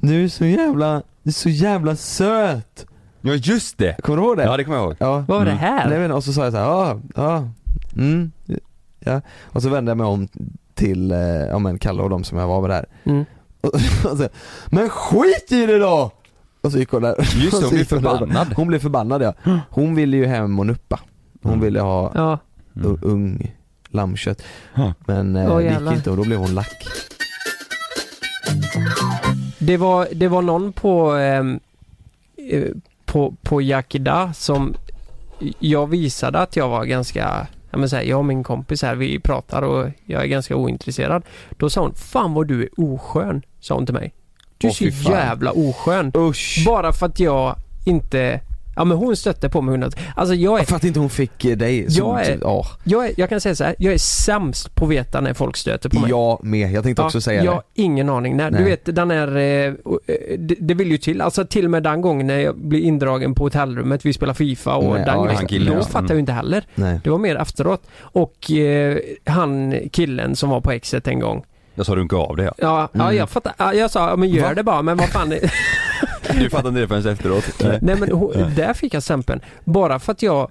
Nu är så jävla, du är så jävla söt! Ja just det! Kommer du ihåg det? Ja det kommer jag ihåg. Ja. Vad var det Mm. här? Nej, men, och så sa jag så här, ja, ja, mm, ja. Och så vände jag mig om till, eh, ja men Kalle och de som jag var med där. Mm. Och, och så, men skit i det då! Och så gick hon där. Just det, hon blev förbannad. Hon blev förbannad ja. Hon ville ju hem och nuppa. Hon Mm. ville ha Ja, Mm. ung lammkött. Men eh, det gick inte och då blev hon lack. det var, det var någon på, ehm, eh, på, på Yakida som jag visade att jag var ganska, ja men så här, jag och min kompis här, vi pratar och jag är ganska ointresserad. Då sa hon, fan vad du är oskön, sa hon till mig. Du är så jävla oskön. Usch! Bara för att jag inte, ja men hon stötte på mig hundrat. Alltså jag är För att inte hon fick eh, dig. som- Jag är- ja, Jag, är, jag kan säga så här, jag är sämst på att veta när folk stöter på mig. jag med. Jag tänkte också säga jag det. har ingen aning. När, du Nej. vet den är, eh, det, det vill ju till. Alltså till och med den gången när jag blir indragen på hotellrummet, vi spelar FIFA och Nej, den ja, grejen, han killen, Då ja. fattar Mm. jag ju inte heller. Nej. Det var mer efteråt. Och eh, han killen som var på exet en gång. Jag sa runka av det ja. Ja, ja Mm. jag fattar. Ja, jag sa, ja, men gör Va? det bara. Men vad fan. Du fattar inte det förrän efteråt. nej men ho- där fick jag stämpeln. Bara för att jag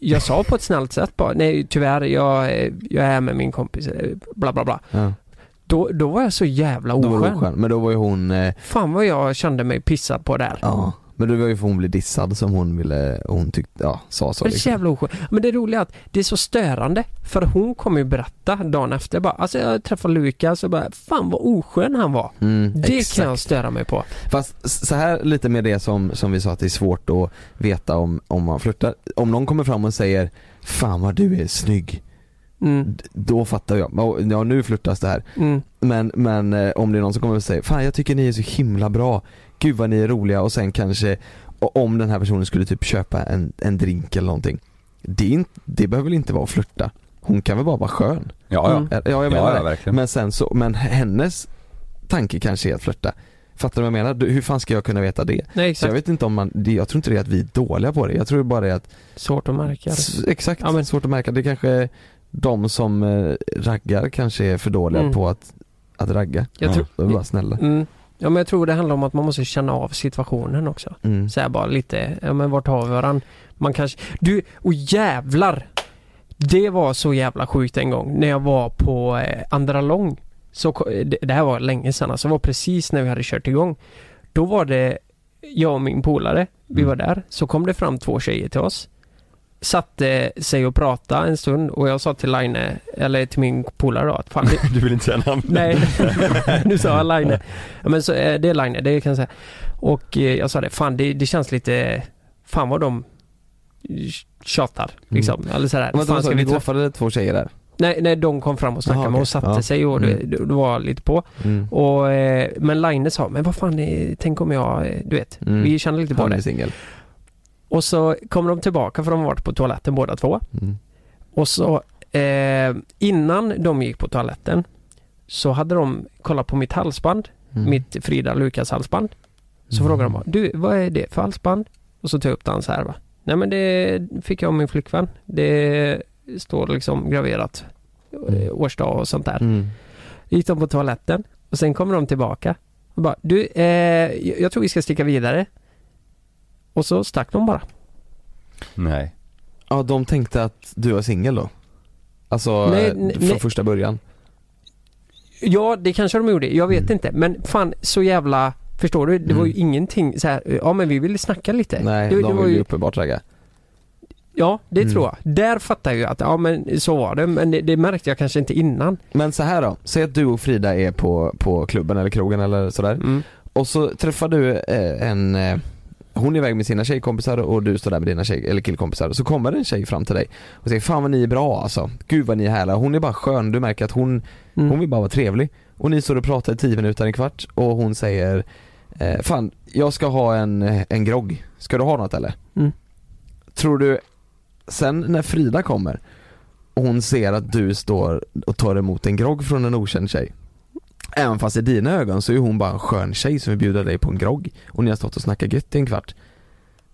jag sa på ett snällt sätt bara, nej tyvärr, jag, jag är med min kompis, eh, bla bla bla. Ja. Då, då var jag så jävla oskön. Men då var ju hon, eh, Fan vad jag kände mig pissad på där. ja. Men det var ju för hon blev dissad som hon ville, hon tyckte, ja sa så Det är så liksom. jävla oskön. Men det roliga är att det är så störande. För hon kommer ju berätta dagen efter bara, alltså jag träffade Lukas och bara, fan vad oskön han var. Mm, Det exakt. kan jag störa mig på. Fast så här lite med det som, som vi sa att det är svårt att veta om, om man flörtar. Om någon kommer fram och säger Fan vad du är snygg. Mm, Då fattar jag, "Ja, ja nu flörtas det här. mm, Men, men eh, om det är någon som kommer och säger Fan jag tycker ni är så himla bra. Gud vad ni är roliga och sen kanske om den här personen skulle typ köpa en, en drink eller någonting. Det, inte, det behöver väl inte vara att flörta. Hon kan väl bara vara skön? Ja ja. Mm. Ja jag menar Ja, ja verkligen. Men sen så, men hennes tanke kanske är att flörta. Fattar du vad jag menar? Du, Hur fan ska jag kunna veta det? nej Så jag exakt. vet inte om man, det, jag tror inte det är att vi är dåliga på det. Jag tror bara det är att, Svårt att märka. det. s- exakt, Ja, men- svårt att märka. Det kanske de som eh, raggar kanske är för dåliga Mm. på att, att ragga. Jag Ja. tror, bara snälla. mm, ja men jag tror det handlar om att man måste känna av situationen också. Mm. Så här bara lite, ja men vart har vi varann? Man kanske, du, och jävlar! Det var så jävla sjukt en gång när jag var på eh, Andra Lång. Så, det, det här var länge sedan alltså, det var precis när vi hade kört igång. Då var det jag och min polare, vi Mm. var där, så kom det fram två tjejer till oss. Satte sig och pratade en stund och jag sa till Line, eller till min polare då att fan det, Du vill inte säga namn? Nej, nu sa jag Line. Ja, men så, eh, det är Line, det kan jag säga. Och eh, jag sa det, fan det, det känns lite, fan vad de tjatar liksom. Eller sådär. Vänta, fan, ska vi vi träffa? träffade två tjejer där. Nej, nej, de kom fram och snackade Jaha, med och satte Ja. sig och det, Mm. det, det var lite på. Mm. Och, eh, men Line sa, men vad fan, tänk om jag, du vet, Mm. vi känner lite på Han är det. singel. Och så kommer de tillbaka för de har varit på toaletten båda två. Mm. Och så eh, innan de gick på toaletten så hade de kollat på mitt halsband. Mm. mitt Frida Lukas halsband. Så Mm. frågar de bara, du vad är det för halsband? Och så tar jag upp den så här va. Nej men det fick jag av min flickvän. Det står liksom graverat Mm. årsdag och sånt där. Mm. Gick de på toaletten och sen kommer de tillbaka och bara, du eh, jag jag tror vi ska sticka vidare. Och så stack de bara. Nej. Ja, de tänkte att du var singel då? Alltså, Nej, eh, nej, från nej. första början? Ja, det kanske de gjorde. Jag vet Mm. inte. Men fan, så jävla... Förstår du? Det var ju Mm. ingenting så här. ja men vi ville snacka lite. Nej, det, de det var ju, uppenbart ragga. Ja, det Mm. tror jag. Där fattar jag ju att, ja men så var det. Men det, det märkte jag kanske inte innan. Men så här då, säg att du och Frida är på, på klubben eller krogen eller sådär Mm. Och så träffar du eh, en eh, Hon är iväg med sina tjejkompisar och du står där med dina tjej, eller killkompisar och så kommer en tjej fram till dig och säger 'Fan vad ni är bra alltså, gud vad ni är härliga' Hon är bara skön, du märker att hon, Mm. hon vill bara vara trevlig Och ni står och pratar i 10 minuter, en kvart och hon säger eh, 'Fan, jag ska ha en, en grogg, ska du ha något eller?' Mm. Tror du, sen när Frida kommer och hon ser att du står och tar emot en grogg från en okänd tjej Även fast i dina ögon så är hon bara en skön tjej som vill bjuda dig på en grogg och ni har stått och snackat gött i en kvart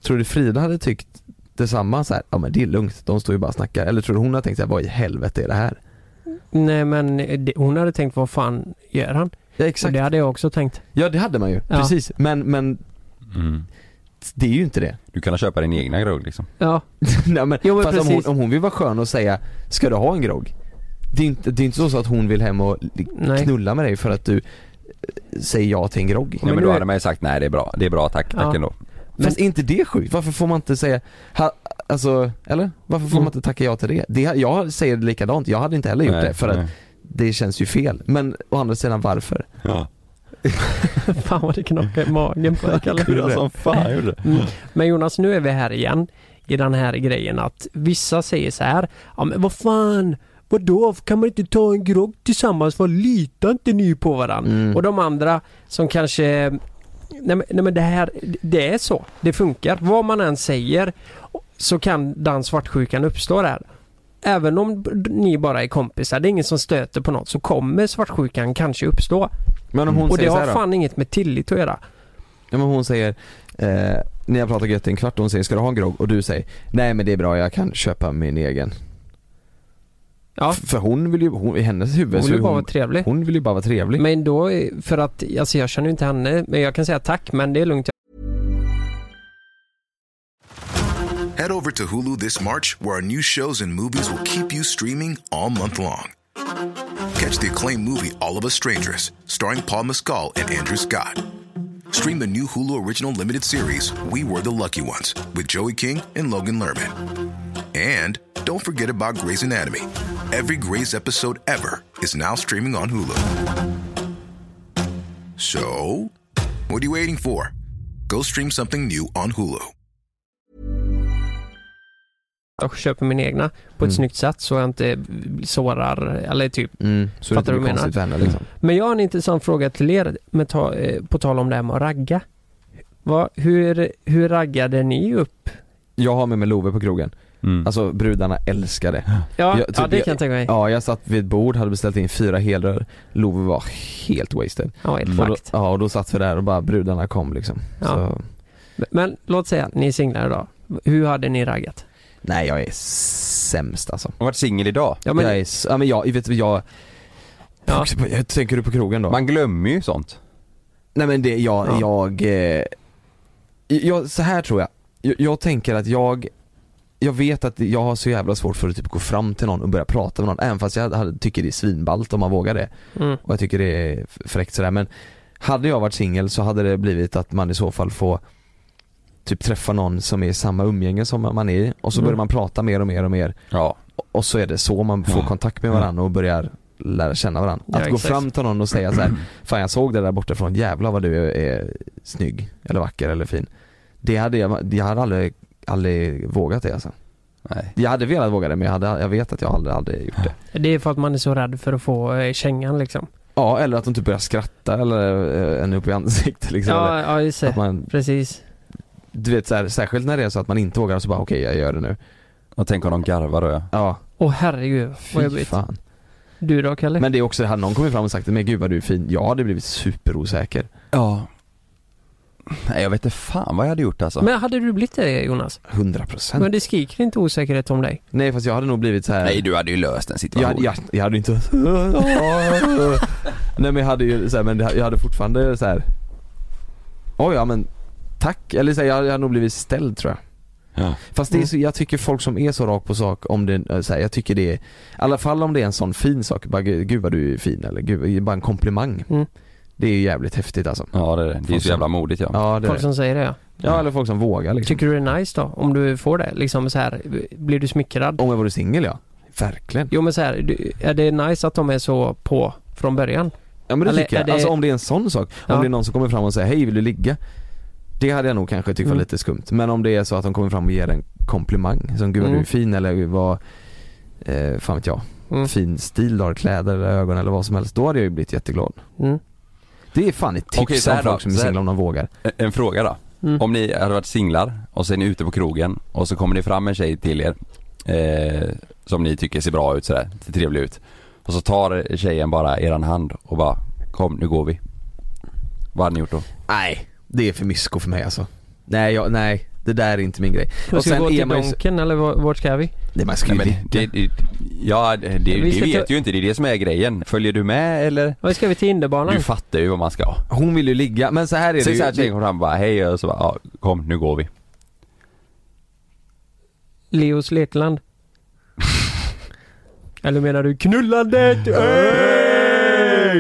Tror du Frida hade tyckt detsamma så här, ja men det är lugnt, de står ju bara och snackar Eller tror du hon hade tänkt så här, vad i helvete är det här? Nej men det, hon hade tänkt, vad fan gör han? Ja Och exakt, det hade jag också tänkt. ja det hade man ju, Ja. precis Men, men Mm. det är ju inte det Du kan köpa din egna grogg liksom. Ja, Nej, men, Jo, men fast om hon, precis. om hon vill vara skön och säga, ska du ha en grogg? Det är inte, det är inte så att hon vill hem och Nej. knulla med dig för att du eh, säger ja till en grogg Ja, men då är- hade man ju sagt nej det är bra, det är bra tack, tack Ja. ändå. Fast är inte det sjukt? Varför får man inte säga, ha, alltså, eller? Varför får Mm. man inte tacka ja till det? det? Jag säger likadant, jag hade inte heller gjort Nej, det för att nej. det känns ju fel. Men å andra sidan varför? Ja. fan vad det knockar i magen på dig Kalle. Kul som fan gjorde det. Mm. Men Jonas, nu är vi här igen i den här grejen att vissa säger så här, ja men vad fan, vadå, kan man inte ta en grogg tillsammans? Vad litar inte ni på varandra? Mm. Och de andra som kanske, nej men, nej men det här, det är så, det funkar. Vad man än säger så kan den svartsjukan uppstå där. Även om ni bara är kompisar, det är ingen som stöter på något, så kommer svartsjukan kanske uppstå. Men om hon Och det säger så har här då? fan inget med tillit att göra. Ja, men hon säger, eh, ni har pratat gött i en kvart hon säger ska du ha en grogg? Och du säger, nej men det är bra jag kan köpa min egen. Ja, För hon vill ju, hon, i hennes huvud hon vill bara hon, vara trevlig. hon vill ju bara vara trevlig. Men då, är- för att, alltså jag känner ju inte henne, men jag kan säga tack, men det är lugnt. Head over to Hulu this March, where our new shows and movies will keep you streaming all month long. Catch the acclaimed movie All of Us Strangers, starring Paul Mescal and Andrew Scott. Stream the new Hulu original limited series We Were the Lucky Ones with Joey King and Logan Lerman. And don't forget about Grey's Anatomy. Every Grey's episode ever is now streaming on Hulu. So, what are you waiting for? Go stream something new on Hulu. Jag köper min egna på ett Mm. snyggt sätt så jag inte sårar, eller typ. Mm, så Fattar du vad jag henne liksom. Men jag har en intressant fråga till er, med ta, eh, på tal om det här med att ragga. Vad, hur, hur raggade ni upp? Jag har med mig Love på krogen. Mm. Alltså brudarna älskar det. Ja, Jag- typ- ja det kan jag tänka mig. Ja, Ja, jag satt vid ett bord, hade beställt in fyra helrör. Love var helt wasted. helt Och då, ja, och då satt vi där och bara brudarna kom liksom. Ja. Så, Men, men låt säga att ni är singlar idag. Hur hade ni raggat? nej jag är sämst alltså. Och varit singel idag. Ja men, jag är, ja men jag, vet jag, Ja. jag tänker du på krogen då? Man glömmer ju sånt. Nej men det, jag, Ja. jag, eh, jag, så här tror jag. jag. Jag tänker att jag, jag vet att jag har så jävla svårt för att typ gå fram till någon och börja prata med någon, även fast jag hade, tycker det är svinballt om man vågar det. mm, Och jag tycker det är fräckt sådär men Hade jag varit singel så hade det blivit att man i så fall får Typ träffa någon som är i samma umgänge som man är i och så Mm. börjar man prata mer och mer och mer Ja. och så är det så man får Ja. kontakt med varandra och börjar lära känna varandra. Ja, Att gå exakt. fram till någon och säga så här, Fan jag såg det där bortifrån, jävlar vad du är, är snygg eller vacker eller fin Det hade jag, jag hade aldrig, aldrig vågat det alltså. Nej. Jag hade velat våga det men jag, hade, jag vet att jag aldrig hade gjort det det är för att man är så rädd för att få eh, kängan liksom. Ja eller att de typ börjar skratta eller eh, en upp i ansiktet liksom Ja, ja just det. man, Precis. du vet så här, särskilt när det är så att man inte vågar så bara okej jag gör det nu Och tänk om de garvar då ja. Åh herregud vad fy jobbigt. fan Du då Kalle? Men det är också, hade någon kommit fram och sagt men gud vad du är fin, jag hade blivit superosäker. Ja. Nej jag vet inte fan vad jag hade gjort alltså. Men hade du blivit det Jonas? 100 procent. Men det skriker inte osäkerhet om dig? Nej fast jag hade nog blivit så här. Nej du hade ju löst den jag, situationen. jag, jag hade inte Nej men jag hade ju så här, men jag hade fortfarande så här. Oj ja men tack, eller så här, jag, jag hade nog blivit ställd tror jag. Ja. Fast det är så, jag tycker folk som är så rakt på sak om det, eh, så här, jag tycker det är, i alla fall om det är en sån fin sak, bara gud gud vad du är fin eller gud, bara en komplimang. Mm. Det är ju jävligt häftigt alltså. Ja det är det. Det är så jävla modigt ja. Ja det är Folk det. som säger det ja. Ja eller folk som vågar liksom. Tycker du det är nice då? Om du får det? Liksom så här, blir du smickrad? Om jag vore singel ja. Verkligen. Jo men så här, du- är det nice att de är så på från början? Ja men det Eller tycker jag. är det- Alltså om det är en sån sak. Om Ja. det är någon som kommer fram och säger hej vill du ligga? Det hade jag nog kanske tyckt var Mm. lite skumt. Men om det är så att de kommer fram och ger en komplimang, som gud vad du Mm. är fin eller vad, eh, fan vet jag, Mm. fin stil du har, kläder eller ögon eller vad som helst. Då hade jag ju blivit jätteglad. Mm. Det är fan ett tips Okej, så här om folk då, som är så här. singlar om de vågar. En- En fråga då. Mm. Om ni hade varit singlar och så är ni ute på krogen och så kommer det fram en tjej till er eh, som ni tycker ser bra ut sådär, ser trevlig ut. Och så tar tjejen bara eran hand och bara kom nu går vi. Vad hade ni gjort då? Nej, det är för mysko för mig alltså. Nej, jag, nej, det där är inte min grej. Och ska vi gå till man ju- Donken eller var- vart ska vi? Nej man ska Nej, men det, det, ja det, det, Vi det ska vet ta- ju inte, det är det som är grejen. Följer du med eller? Vad ska vi till Hinderbanan? Du fattar ju vad man ska. Hon vill ju ligga, men så här är det Säg ju. såhär tjejen kommer fram och bara hej och så bara ja, kom nu går vi. Leos Lekland? eller menar du knullandet?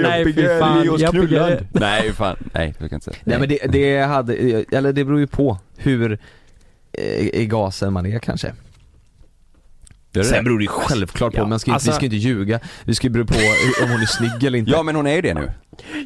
Nej fy fan, jag. Nej fan, nej jag kan inte säga. Nej men det, det hade, eller det beror ju på hur eh, i gasen man är kanske. Det Sen beror det ju självklart på, Ja, man ska, alltså- vi ska inte ljuga. Vi ska ju bero på om hon är snygg eller inte. Ja men hon är ju det nu.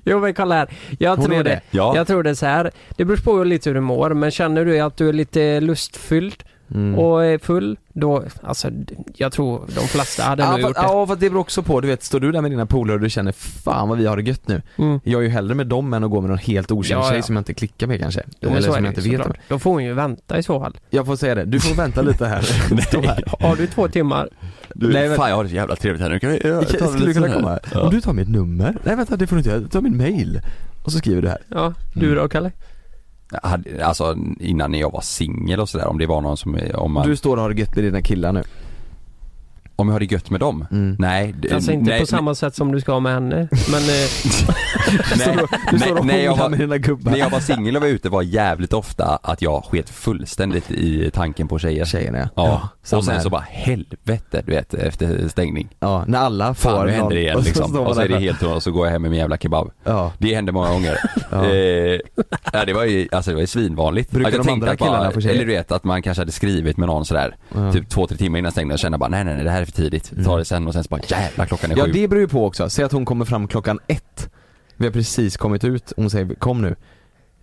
Jo men kolla här. Jag Hon tror är det. det. Ja. Jag tror det är så här. Det beror på lite hur du mår men känner du att du är lite lustfylld Mm. och är full då, alltså jag tror de flesta hade Ja nog för, gjort det. ja för det beror också på, du vet, står du där med dina polare och du känner fan vad vi har det gött nu. Mm. Jag är ju hellre med dem än att gå med någon helt okänd Ja, tjej ja. som jag inte klickar med kanske. Jo, eller som jag inte vet om. Då får hon ju vänta i så fall. Jag får säga det, du får vänta lite här. Här. Har du två timmar? Du, Nej, men- fan jag har det så jävla trevligt här nu. Kan vi, ja, ta Skulle du kunna här? komma här? Ja. Om du tar mitt nummer? Nej vänta det får du inte göra, ta min mail. Och så skriver du här. Ja, du då Kalle? Alltså innan när jag var singel och sådär, om det var någon som, om man, Du står och har det gött med dina killar nu om jag hade gött med dem? Mm. Nej, det- Alltså inte nej, på samma sätt som du ska med henne. Men eh, nej, Du nej, står och när jag var, med dina gubbar. när jag var singel och var ute var jävligt ofta att jag sket fullständigt i tanken på tjejer. Tjejerna ja. Ja, samma och sen här. så bara helvete du vet efter stängning. Ja, när alla får Fan nu händer det igen och så liksom. står man Och så är det helt och så går jag hem med min jävla kebab. Ja. Det hände många gånger. Ja. eh, ja det var ju, alltså det var ju svinvanligt. Brukar jag de tänkte andra att bara, killarna få tjejer? Eller du vet att man kanske hade skrivit med någon sådär, Ja. typ två, tre timmar innan stängning och kände bara nej nej nej det här är för tidigt, vi tar det sen och sen så bara jävlar klockan är Ja sju. det beror ju på också, säg att hon kommer fram klockan ett. Vi har precis kommit ut, hon säger kom nu.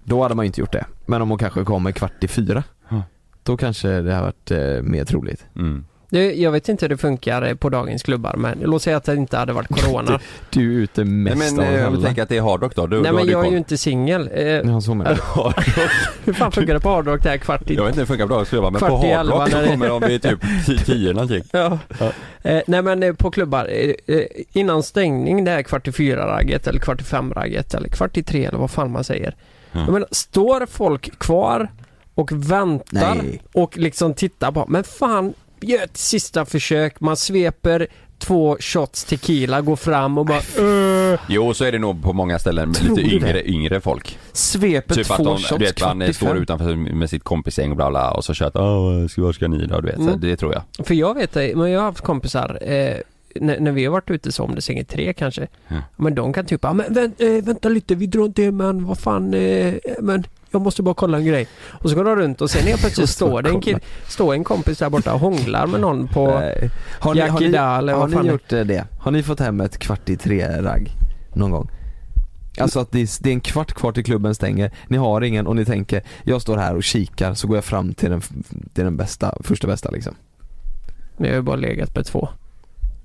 Då hade man ju inte gjort det, men om hon kanske kommer kvart i fyra Ja. Då kanske det har varit eh, mer troligt. Mm. Det, jag vet inte hur det funkar eh, på dagens klubbar men låt säga att det inte hade varit corona. Du är ute Nej mest men av eh, om du alla tänker att det är hardrock då, då, Nej då men du jag är ju inte singel. Eh, Ja så menar jag hur fan funkar det på hardrock där kvart i Jag vet inte hur det funkar på dagsklubbar men Kvart på hardrock när så det- kommer de vid typ 10 någonting. Ja. Eh, nej men eh, på klubbar, eh, innan stängning det är kvart i fyra-ragget eller kvart i fem-ragget eller kvart i tre eller vad fan man säger. Ja. Jag menar, står folk kvar och väntar Nej. och liksom tittar på, men fan, gör ett sista försök, man sveper två shots tequila, går fram och bara "Öh." Jo så är det nog på många ställen med lite yngre, det? yngre folk. Svepet Typ att två de, shots du vet man står utanför med sitt kompisgäng och bla bla och så kör att åh, vad ska ni då? Du vet, så Mm. det tror jag. För jag vet det, men jag har haft kompisar eh, när, när vi har varit ute som det sänger tre kanske. Ja. Men de kan typ, ja men vänt, eh, vänta lite, vi drar inte men vad fan, eh, men jag måste bara kolla en grej. Och så går de runt och sen helt plötsligt står det en kid, står en kompis där borta och hånglar med någon på Nej. Har ni, har Jackie ni, eller har ni gjort eh, det? Har ni fått hem ett kvart i tre-ragg någon gång? Alltså att det är, det är en kvart kvar till klubben stänger, ni har ingen och ni tänker jag står här och kikar så går jag fram till den, till den bästa, första bästa liksom. Men jag har ju bara legat med två.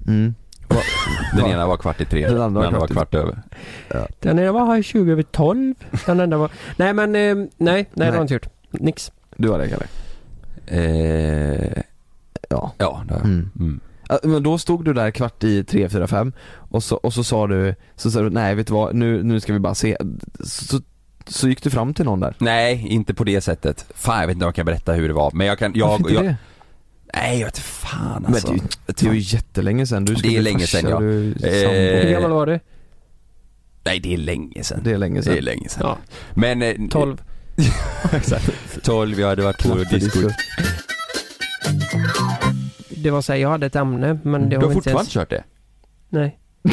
Mm. Den Ja. ena var kvart i tre, Den den andra andra var var kvart över. Den ena var 20 över 12. Den andra var... Nej men, eh, nej, nej, det har jag inte gjort. Nix. Du har det Kalle? Eh, Ja. ja, det har jag. Mm. Mm. Ja, Men då stod du där kvart i tre, fyra, fem och så, och så sa du, så sa du nej vet du vad, nu, nu ska vi bara se. Så, så gick du fram till någon där. Nej, inte på det sättet. Fan jag vet inte om jag kan berätta hur det var men jag kan, jag, Varför inte jag det? Nej jag vet fan Men alltså. det, är ju- det är ju jättelänge sedan, du Det skulle är bli länge sedan, ja. du är Eh. Hur gammal var du? Nej det är länge sedan. Det är länge sedan. Det är länge sedan. Ja, Men... eh, 12. Exakt. 12, jag hade varit på disco. Det var såhär, jag hade ett ämne men det Du har har vi inte fortfarande ens... kört det? Nej.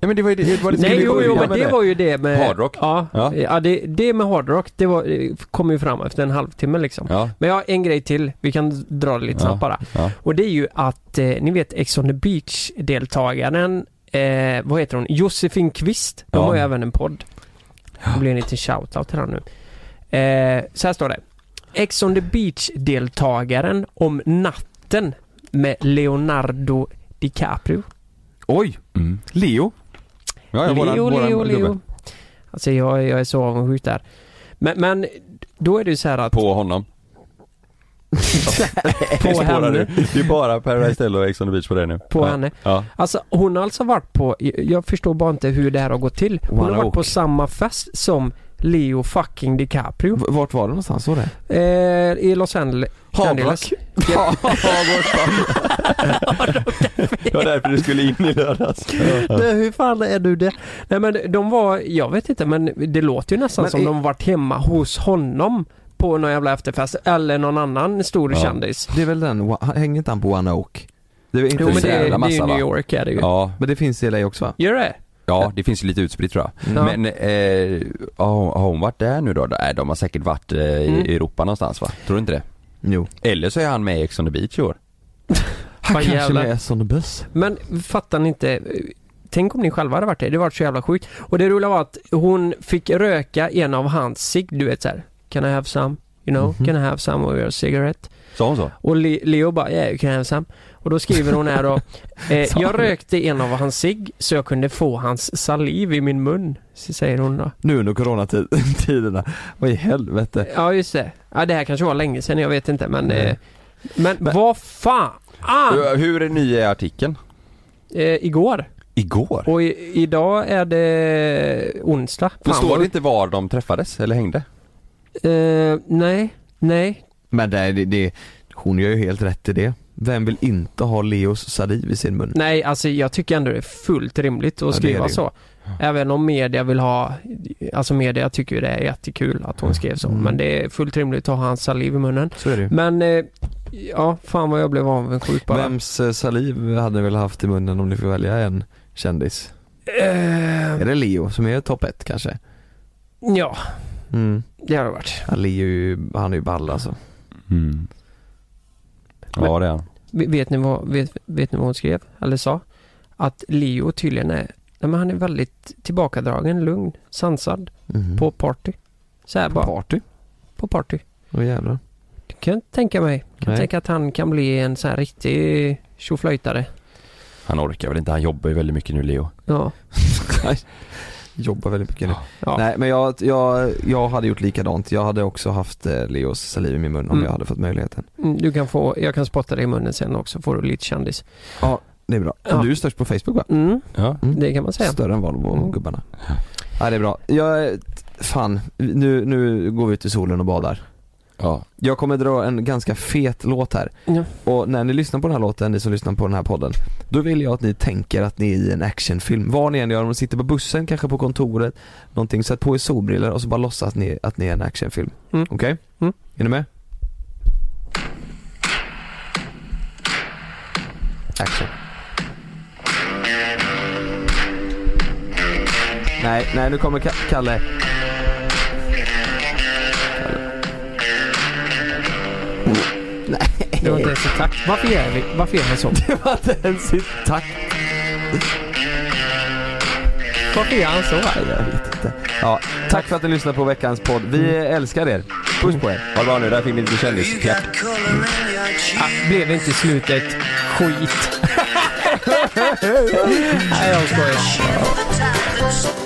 Nej men det var ju det, det var det Nej jo, jo men det var ju det med... Hardrock? Ja, Ja. ja. det, det med hardrock, det var, det kom ju fram efter en halvtimme liksom. Ja, Men jag har en grej till, vi kan dra det lite Ja. snabbt bara. ja. Och det är ju att, eh, ni vet Ex on the Beach-deltagaren, eh, vad heter hon? Josefin Kvist. De Ja. har ju även en podd. Det blir en liten shoutout till den nu. Eh, så här står det. Ex on the Beach-deltagaren om natten med Leonardo DiCaprio. Oj! Mm. Leo? Ja, ja, Leo, våran- våran Leo. Leo. Alltså jag, jag är så avundsjuk där. Men, men då är det ju så här att På honom. på henne? Det är bara Paradise Hotel och Ex on the Beach på det nu. på ja. henne. Ja. Alltså hon har alltså varit på, jag förstår bara inte hur det här har gått till. Hon har Wanna varit på åka. samma fest som Leo fucking DiCaprio. V- Vart var det någonstans? Var det? Eh, I Los Angeles. Angeles. Ja, Det var därför du skulle in i lördags. Nej, hur fan är du det? Nej men de var, jag vet inte men det låter ju nästan Men som i- de varit hemma hos honom på någon jävla efterfest eller någon annan stor Ja. kändis. det är väl den, hänger inte han på One Oak? Det är inte Jo men det, är- jävla det är massa, New? York är det ju. Ja, Men det finns i LA också va? Gör det? Ja det finns ju lite utspritt tror jag. Ja. Men, eh, har har hon varit där nu då? Nej de har säkert varit eh, i Mm. Europa någonstans va? Tror du inte det? Jo. Eller så är han med i Ex on the Beach i år. Han Vad kanske jävlar. med som the bus. Men fattar ni inte? Tänk om ni själva hade varit det. Det var så jävla sjukt. Och det roliga var att hon fick röka en av hans cigg, du vet såhär. Can I have some? You know? Mhm. Can I have some of your cigarette? Sa hon så? Och Le- Leo bara, yeah you can have some. Och då skriver hon här då. Eh, jag rökte en av hans cigg så jag kunde få hans saliv i min mun. Säger hon då. Nu under coronatiderna. Vad i helvete. Ja just det. Ja det här kanske var länge sedan, jag vet inte men... Eh, men, Men- vad fan! Hur- ny är artikeln? Eh, igår. Igår? Och i, idag är det onsdag. Men Fan, står det inte var de träffades eller hängde? Eh, nej, nej. Men det, det, det, hon gör ju helt rätt i det. Vem vill inte ha Leos saliv i sin mun? Nej, alltså jag tycker ändå det är fullt rimligt Ja, att det är skriva det ju. så. Även om media vill ha, alltså media tycker ju det är jättekul att hon skrev så. Mm. Men det är fullt rimligt att ha hans saliv i munnen. Så är det. Men, eh, ja, fan vad jag blev avundsjuk bara. Vems eh, saliv hade ni väl haft i munnen om ni får välja en kändis? Eh, Är det Leo som är topp ett kanske? ja, Mm. det har det varit. Ja, Leo är ju, han är ju ball alltså. Mm. Ja det är han. Vet- ni, vad, vet, vet ni vad hon skrev? Eller sa? Att Leo tydligen är, nej men han är väldigt tillbakadragen, lugn, sansad Mhm. på party. Så här bara, party? på party. Åh jävlar. Det kan jag inte tänka mig. Jag kan Nej. tänka att han kan bli en sån här riktig tjoflöjtare. Han orkar väl inte, han jobbar ju väldigt mycket nu Leo. Ja. Jobbar väldigt mycket nu. ja. Nej men jag, jag, jag hade gjort likadant. Jag hade också haft eh, Leos saliv i min mun om Mm. jag hade fått möjligheten. Mm, Du kan få, jag kan spotta dig i munnen sen också, får du lite kändis. Ja, det är bra. Ja. Du är störst på Facebook va? Mm, Ja. Mm. det kan man säga. Större än Volvo och Mm. gubbarna. Ja det är bra. Jag, fan, nu, nu går vi ut i solen och badar. Ja. Jag kommer dra en ganska fet låt här. Ja. Och när ni lyssnar på den här låten, ni som lyssnar på den här podden, då vill jag att ni tänker att ni är i en actionfilm. Vad ni än gör, om ni sitter på bussen, kanske på kontoret, någonting, sätt på er solbrillor och så bara låtsas att ni, att ni är en actionfilm. Mm. Okej? Mm. Är ni med? Action. Nej, nej nu kommer Ka- Kalle. Det var inte ens i takt. Varför gör vi, varför gör han så? Det var inte ens i takt. Varför gör han så? Nej, jag vet inte. Ja, tack för att ni lyssnade på veckans podd. Vi älskar er. Puss på er. Ha det bra nu, där fick ni lite kändisfjärt. Ah, blev inte slutet skit? Nej, jag skojar.